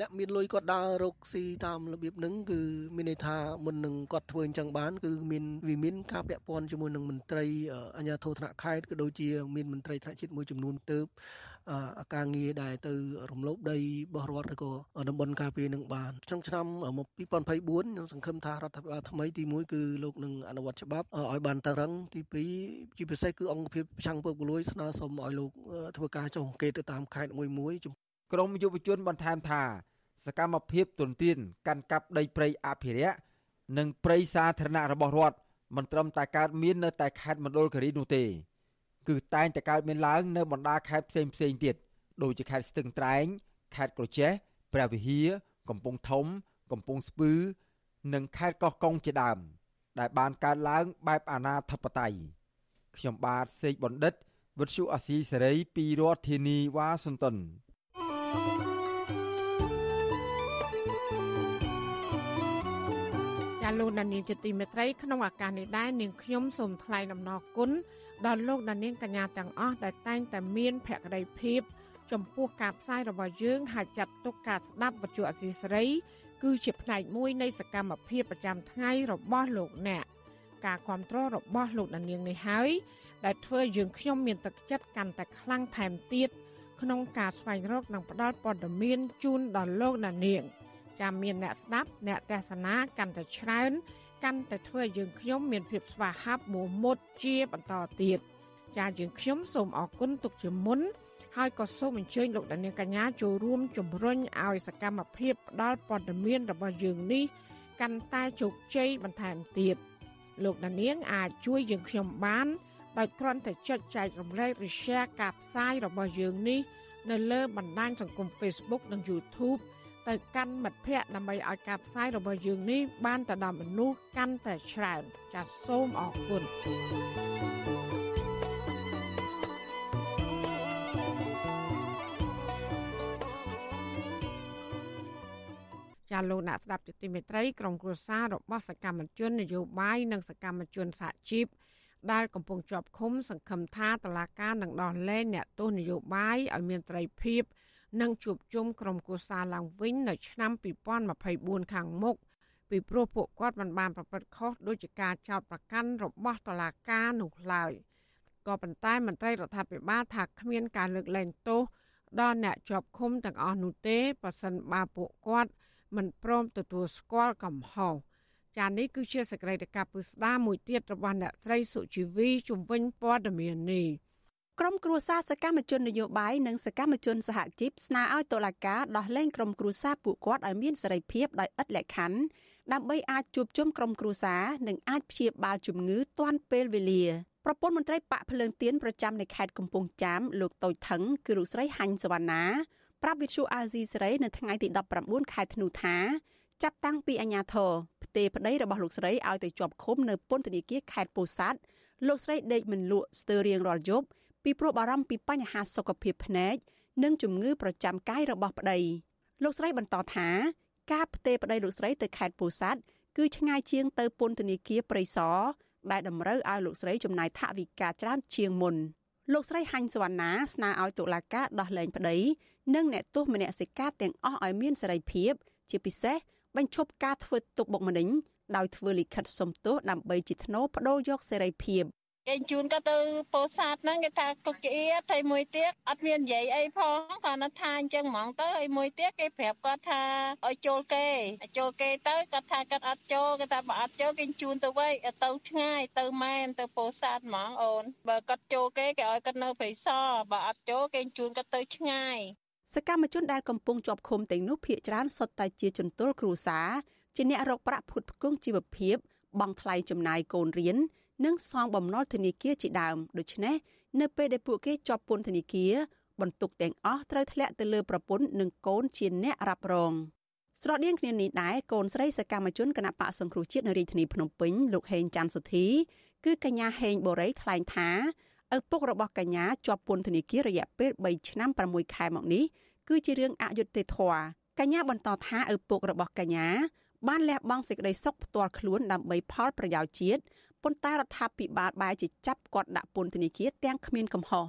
អ្នកមានលុយគាត់ដើររកស៊ីតាមរបៀបហ្នឹងគឺមានន័យថាមុននឹងគាត់ធ្វើអញ្ចឹងបានគឺមានវាមានការពាក់ព័ន្ធជាមួយនឹងមន្ត្រីអាជ្ញាធរថ្នាក់ខេត្តក៏ដូចជាមានមន្ត្រីថ្នាក់ជាតិមួយចំនួនទៅអាការងារដែលទៅរំលោភដីរបស់រដ្ឋឬក៏តំបន់ការពារនឹងបានក្នុងឆ្នាំ2024ខ្ញុំសង្ឃឹមថារដ្ឋាភិបាលថ្មីទី1គឺលោកនឹងអនុវត្តច្បាប់ឲ្យបានតឹងរឹងទី2ជាពិសេសគឺអង្គភាពប្រឆាំងពុករលួយស្នើសុំឲ្យលោកធ្វើការចុះអង្កេតទៅតាមខេត្តមួយមួយ ក្រមយុវជនបន្ថែមថា សកម្មភាពទន្ទ្រានកាន់កាប់ដីព្រៃអភិរក្សនិងព្រៃសាធារណៈរបស់រដ្ឋមិនត្រឹមតែកើតមាននៅតែខេត្តមណ្ឌលគិរីនោះទេ គឺតែងតែកើតមានឡើងនៅបណ្ដាខេត្តផ្សេងផ្សេងទៀតដូចជាខេត្តស្ទឹងត្រែងខេត្តក្រចេះព្រះវិហារកំពង់ធំ កំពង់ស្ពឺ និងខេត្តកោះកុងជាដើម ដែលបានកើតឡើងបែបអាណាធិបតេយ្យខ្ញុំបាទសេកបណ្ឌិតវិទ្យុអាស៊ីសេរីពីរដ្ឋធានីវ៉ាស៊ីនតោនា លោកដានៀងជាទីមេត្រីក្នុងឱកាសនេះដែរនាងខ្ញុំសូមថ្លែងអំណរគុណដល់លោកដានៀងកញ្ញាទាំងអស់ដែលតែងតែមានភក្ដីភាពចំពោះការផ្សាយរបស់យើងហើយចាត់ទុកការស្ដាប់វិទ្យុអសីសេរី គឺជាផ្នែកមួយនៃសកម្មភាពប្រចាំថ្ងៃរបស់លោកអ្នកការគ្រប់គ្រងរបស់លោកដានៀងនេះហើយដែលធ្វើយើងខ្ញុំមានទឹកចិត្តកាន់តែខ្លាំងថែមទៀត ក្នុងការស្វែងរកនិងផ្តល់ព័ត៌មានជូនដល់លោកដានៀងចាំមានអ្នកស្ដាប់អ្នកទេសនាកាន់តែច្រើនកាន់តែធ្វើឲ្យយើងខ្ញុំមានភាពស្វាហាប់មោះមុតជាបន្តទៀតចាយើងខ្ញុំសូមអរគុណទុកជាមុនហើយក៏សូមអញ្ជើញលោកដានៀងកញ្ញាចូលរួមជំរុញឲ្យសកម្មភាពផ្ដល់ព័ត៌មានរបស់យើងនេះកាន់តែជោគជ័យបន្ថែមទៀតលោកដានៀងអាចជួយយើងខ្ញុំបាន ដោយគ្រាន់តែចុចចែករំលែកឬ share ការផ្សាយរបស់យើងនេះនៅលើបណ្ដាញសង្គម Facebook និង YouTube ទៅកាន់មិត្តភ័ក្តិដើម្បីឲ្យការផ្សាយរបស់យើងនេះបានទៅដល់មនុស្សកាន់តែច្រើនចាសសូមអរគុណចាលោកអ្នកស្ដាប់ទទីមេត្រីក្រុមគ្រួសាររបស់សកម្មជននយោបាយនិងសកម្មជនសហជីព ដែលកំពុងជាប់ឃុំសង្ឃឹមថាតឡាការនឹងដោះលែងអ្នកទោសនយោបាយឲ្យមានត្រីភាពនិងជួបជុំក្រុមគូសាឡើងវិញនៅឆ្នាំ2024ខាងមុខពីព្រោះពួកគាត់មិនបានប្រព្រឹត្តខុសដោយជាការចោទប្រកាន់របស់តុលាការនោះឡើយក៏ប៉ុន្តែមន្ត្រីរដ្ឋាភិបាលថាគ្មានការលើកលែងទោសដល់អ្នកជាប់ឃុំទាំងអស់នោះទេប៉ះសិនបើពួកគាត់មិនព្រមទទួលស្គាល់កំហុស ចានេះគឺជាសកម្មភាពពុស្ដាមួយទៀតរបស់អ្នកស្រីសុជីវីជំវិញព័ត៌មាននេះក្រុមគ្រួសារសកម្មជននយោបាយនិងសកម្មជនសហជីពស្នើឲ្យតុលាការដោះលែងក្រុមគ្រួសារពួកគាត់ឲ្យមានសេរីភាពដោយឥតលក្ខខណ្ឌដើម្បីអាចជួបជុំក្រុមគ្រួសារនិងអាចព្យាបាលជំងឺទាន់ពេលវេលាប្រពន្ធមន្ត្រីបាក់ភ្លើងទៀនប្រចាំនៅខេត្តកំពង់ចាមលោកតូចថងគឺលោកស្រីហាញ់សវណ្ណាប្រាប់វិទ្យុអាស៊ីសេរីនៅថ្ងៃទី19ខែធ្នូថា ចាប់តាំងពីអាញាធរផ្ទេប្តីរបស់លោកស្រីឲ្យទៅជាប់ឃុំនៅពន្ធនាគារខេត្តពោធិ៍សាត់លោកស្រីដេកមិនលក់ស្ទើររៀងរាល់យប់ពីព្រោះបារម្ភពីបញ្ហាសុខភាពភ្នែកនិងជំងឺប្រចាំកាយរបស់ប្តីលោកស្រីបន្តថាការផ្ទេប្តីលោកស្រីទៅខេត្តពោធិ៍សាត់គឺឆ្ងាយជាងទៅពន្ធនាគារព្រៃសរដែលតម្រូវឲ្យលោកស្រីចំណាយថវិកាច្រើនជាងមុនលោកស្រីហាញ់សវណ្ណាស្នើឲ្យតុលាការដោះលែងប្តីនិងអ្នកទោសមនសិការទាំងអស់ឲ្យមានសេរីភាព ជាពិសេស បញ្ឈប់ការធ្វើទុកបុកម្នេញដោយធ្វើលិខិតសុំទោសដើម្បីជាថ្នូរបដូរយកសេរីភាពគេជូនក៏ទៅពោធិ៍សាត់ហ្នឹងគេថាគុកជាថៃមួយទៀតអត់មាននិយាយអីផងគាត់ថាអញ្ចឹងហ្មងទៅហើយមួយទៀតគេប្រាប់គាត់ថាឲ្យចូលគេចូលគេទៅគាត់ថាគាត់អត់ចូលគេថាបើអត់ចូលគេជូនទៅវិញទៅឆ្ងាយទៅមែនទៅពោធិ៍សាត់ហ្មងអូនបើគាត់ចូលគេគេឲ្យគាត់នៅព្រៃសរបើអត់ចូលគេជូនគាត់ទៅឆ្ងាយ សកម្មជនដែលកំពុងជាប់ឃុំទាំងនោះភ ieck ច្រើនសុទ្ធតែជាជនទោសគ្រួសារជាអ្នករកប្រាក់ផ្គត់ផ្គង់ជីវភាពបង់ថ្លៃចំណាយកូនរៀននិងសងបំណុលធនាគារជាដើមដូច្នេះនៅពេលដែលពួកគេជាប់ពន្ធនាគារបន្ទុកទាំងអស់ត្រូវធ្លាក់ទៅលើប្រពន្ធនិងកូនជាអ្នករ៉ាប់រងស្រដៀងគ្នានេះដែរកូនស្រីសកម្មជនគណៈបកសង្គ្រោះជាតិនៅរាជធានីភ្នំពេញលោកហេងច័ន្ទសុធីគឺកញ្ញាហេងបូរីថ្លែងថា ឪពុករបស់កញ្ញាជាប់ពន្ធនាគាររយៈពេល3ឆ្នាំ6ខែមកនេះគឺជារឿងអយុត្តិធម៌កញ្ញាបន្តថាឪពុករបស់កញ្ញាបានលះបង់សេចក្តីសុខផ្ទាល់ខ្លួនដើម្បីផលប្រយោជន៍ជាតិប៉ុន្តែរដ្ឋាភិបាលបែរជាចាប់គាត់ដាក់ពន្ធនាគារទាំងគ្មានកំហុស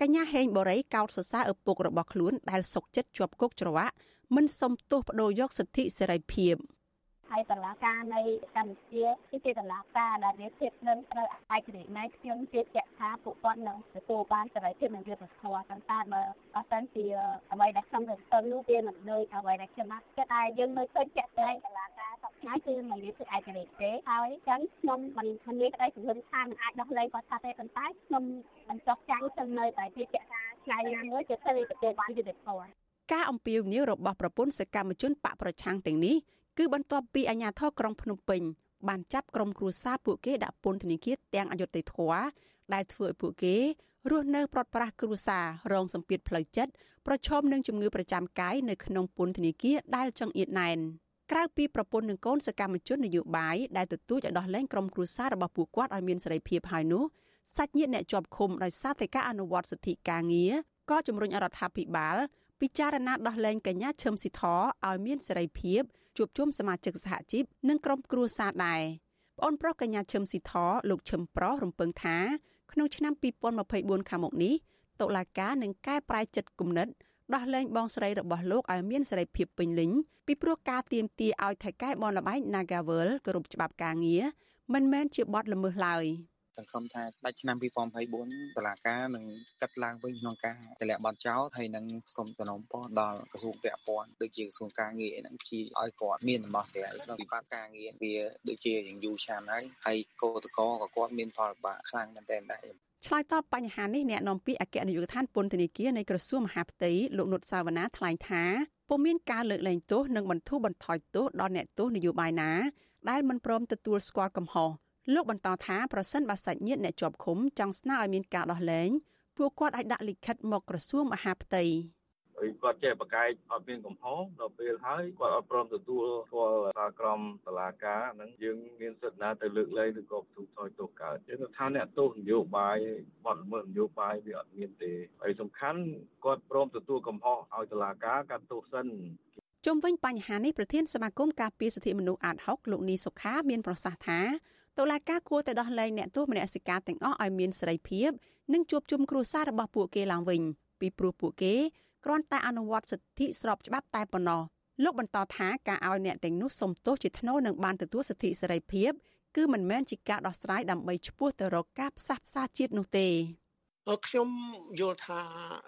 កញ្ញាហេងបូរីកោតសរសើរឪពុករបស់ខ្លួនដែលសុកចិត្តជាប់គុកច្រវាក់មិនសុំទោសបដូរយកសិទ្ធិសេរីភាព។ ហើយតឡាការនៃកម្ពុជាគឺជាតឡាការដែលមានភាពនឹងត្រូវឯករាជ្យនៃខ្ញុំជឿជាក់ថាពួកគាត់នឹងទទួលបានសេរីភាពនិងយុត្តិធម៌ប៉ុន្តែបើអត់សិនជាអ្វីដែលខ្ញុំទៅទៅនោះវាមិនដូចអ្វីដែលខ្ញុំបានគិតតែយើងនៅឃើញជាក់ស្ដែងតឡាការសពថ្ងៃគឺមិនមានភាពឯករាជ្យទេហើយអញ្ចឹងខ្ញុំមិនមិនមានក្តីសង្ឃឹមថានឹងអាចដោះលែងគាត់ថាទេប៉ុន្តែខ្ញុំមិនចោះចាំងទៅនៅតែជឿជាក់ថាថ្ងៃណាមួយជាទៅទទួលបានយុត្តិធម៌ការអំពាវនាវរបស់ប្រពន្ធសកម្មជនបកប្រឆាំងទាំងនេះ គឺបន្ទាប់ពីអាជ្ញាធរក្រុងភ្នំពេញបានចាប់ក្រុមគ្រួសារពួកគេដាក់ពន្ធនាគារទាំងអយុធធរដែលធ្វើឲ្យពួកគេរស់នៅប្រត់ប្រាស់គ្រួសាររងសម្ពាធផ្លូវចិត្តប្រឈមនឹងជំងឺប្រចាំកាយនៅក្នុងពន្ធនាគារដែលចង្អៀតណែនក្រៅពីប្រពន្ធនិងកូនសកម្មជននយោបាយដែលទទូចឲ្យដោះលែងក្រុមគ្រួសាររបស់ពួកគាត់ឲ្យមានសេរីភាពហើយនោះសាច់ញាតិអ្នកជាប់ឃុំដោយសារតែការអនុវត្តសិទ្ធិការងារក៏ជំរុញរដ្ឋាភិបាលពិចារណាដោះលែងកញ្ញាឈឹមស៊ីធឲ្យមានសេរីភាព ជួបជុំសមាជិកសហជីពនិងក្រុមគ្រួសារដែរប្អូនប្រុសកញ្ញាឈឹមស៊ីធលោក ឈឹមប្រុសរំពឹងថាក្នុងឆ្នាំ2024ខាងមុខនេះតុលាការនឹងកែប្រែចិត្តគំនិតដោះលែងបងស្រីរបស់លោកឲ្យមានសេរីភាពពេញលេញពីព្រោះការទៀមទាឲ្យថៃកែបនលបែង Nagavel គោរពច្បាប់ការងារមិនមែនជាបទល្មើសឡើយ សង្ឃឹមថាដាច់ឆ្នាំ2024តឡាការនឹងកាត់ឡើងវិញក្នុងការតម្លាក់ប័ណ្ណចោលហើយនឹងសូមតំណពរដល់ក្រសួងពាក់ព័ន្ធដូចជាក្រសួងការងារហ្នឹងជាឲ្យគាត់មានដំណោះស្រាយក្នុងវិបត្តិការងារវាដូចជាយ៉ាងយូរឆ្នាំហើយហើយកោតកោក៏គាត់មានផលលំបាកខ្លាំងមែនទែនដែរឆ្លើយតបបញ្ហានេះអ្នកនាំពាក្យអគ្គនាយកដ្ឋានពន្ធនាគារនៃក្រសួងមហាផ្ទៃលោកនុតសាវណ្ណាថ្លែងថាពុំមានការលើកលែងទោសនិងបន្ធូរបន្ថយទោសដល់អ្នកទោសនយោបាយណាដែលមិនព្រមទទួលស្គាល់កំហុស លោកបន្តថាប្រសិនបើសាច់ញាតិអ្នកជាប់ឃុំចង់ស្នើឲ្យមានការដោះលែងពួកគាត់អាចដាក់លិខិតមកក្រសួងមហាផ្ទៃហើយគាត់ចេះប្រកែកអត់មានកំហុសដល់ពេលហើយគាត់អត់ព្រមទទួលស្គាល់សារក្រមតឡាការហ្នឹងយើងមានសិទ្ធិណាទៅលើកលែងឬក៏ទូថយទោសកើតយើងថាអ្នកទោសនយោបាយបទល្មើសនយោបាយវាអត់មានទេហើយសំខាន់គាត់ព្រមទទួលកំហុសឲ្យតឡាការកាត់ទោសសិនជុំវិញបញ្ហានេះប្រធានសមាគមការពារសិទ្ធិមនុស្សអាត6លោកនីសុខាមានប្រសាសន៍ថា តុលាការគួរតែដោះលែងអ្នកទោសមនសិការទាំងអស់ឲ្យមានសេរីភាពនិងជួបជុំគ្រួសាររបស់ពួកគេឡើងវិញពីព្រោះពួកគេគ្រាន់តែអនុវត្តសិទ្ធិស្របច្បាប់តែប៉ុណ្ណោះលោកបន្តថាការឲ្យអ្នកទាំងនោះសុំទោសជាថ្នូរនឹងបានទទួលសិទ្ធិសេរីភាពគឺមិនមែនជាការដោះស្រាយដើម្បីឈ្មោះទៅរកការផ្សះផ្សាជាតិនោះទេ ខ្ញុំយល់ថា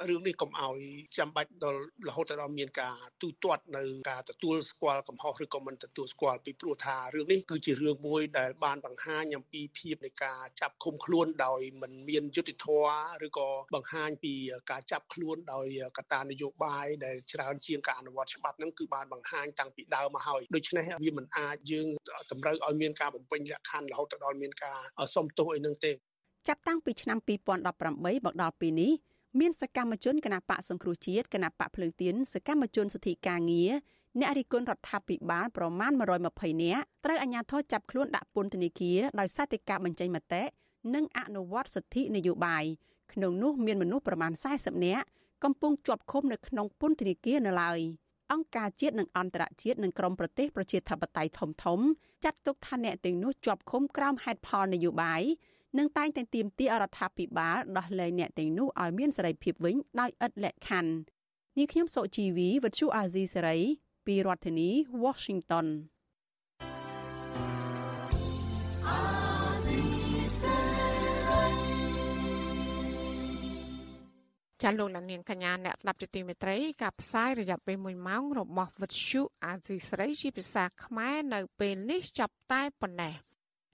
រឿងនេះកុំឲ្យចាំបាច់ដល់រហូតដល់មានការទូទាត់នៅការទទួលស្គាល់កំហុសឬក៏មិនទទួលស្គាល់ពីព្រោះថារឿងនេះគឺជារឿងមួយដែលបានបង្ហាញអំពីភាពនៃការចាប់ឃុំខ្លួនដោយមិនមានយុត្តិធម៌ឬក៏បង្ហាញពីការចាប់ខ្លួនដោយកត្តានយោបាយដែលច្រើនជាងការអនុវត្តច្បាប់ហ្នឹងគឺបានបង្ហាញតាំងពីដើមមកហើយដូច្នេះវាមិនអាចយើងតម្រូវឲ្យមានការបំពេញលក្ខខណ្ឌរហូតដល់មានការសុំទោសអីនឹងទេ ចាប់តាំងពីឆ្នាំ2018មកដល់ពេលនេះមានសកម្មជនគណបកសង្គ្រោះជាតិគណបកភ្លើងទៀនសកម្មជនសិទ្ធិការងារអ្នករិះគន់រដ្ឋាភិបាលប្រមាណ120នាក់ត្រូវអាជ្ញាធរចាប់ខ្លួនដាក់ពន្ធនាគារដោយសារតែការបញ្ចេញមតិនិងអនុវត្តសិទ្ធិនយោបាយក្នុងនោះមានមនុស្សប្រមាណ40នាក់កំពុងជាប់ឃុំនៅក្នុងពន្ធនាគារនៅឡើយអង្គការជាតិនិងអន្តរជាតិនិងក្រមប្រទេសប្រជាធិបតេយ្យធំធំចាត់ទុកថាអ្នកទាំងនោះជាប់ឃុំក្រោមហេតុផលនយោបាយ និងតែងតែទាមទាររដ្ឋាភិបាលដោះលែងអ្នកទាំងនោះឲ្យមានសេរីភាពវិញដោយឥតលក្ខខណ្ឌនាងខ្ញុំសុជីវីវិទ្យុអាស៊ីសេរីពីរដ្ឋធានី Washington ចាលោកនាងកញ្ញាអ្នកស្ដាប់ជាទីមេត្រីការផ្សាយរយៈពេល1ម៉ោងរបស់វិទ្យុអាស៊ីសេរីជាភាសាខ្មែរនៅពេលនេះចាប់តែប៉ុណ្ណេះ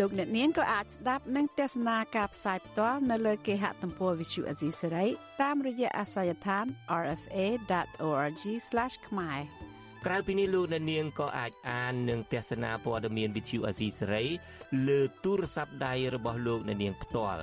លោកអ្នកនាងក៏អាចស្ដាប់និងទស្សនាការផ្សាយផ្ទាល់នៅលើគេហទំព័រ Visual Asia សេរីតាមរយៈអាសយដ្ឋាន rfa.org/ ខ្មែរក្រៅពីនេះលោកអ្នកនាងក៏អាចអាននិងទស្សនាព័ត៌មាន Visual Asia សេរីលើទូរស័ព្ទដៃរបស់លោកអ្នកនាងផ្ទាល់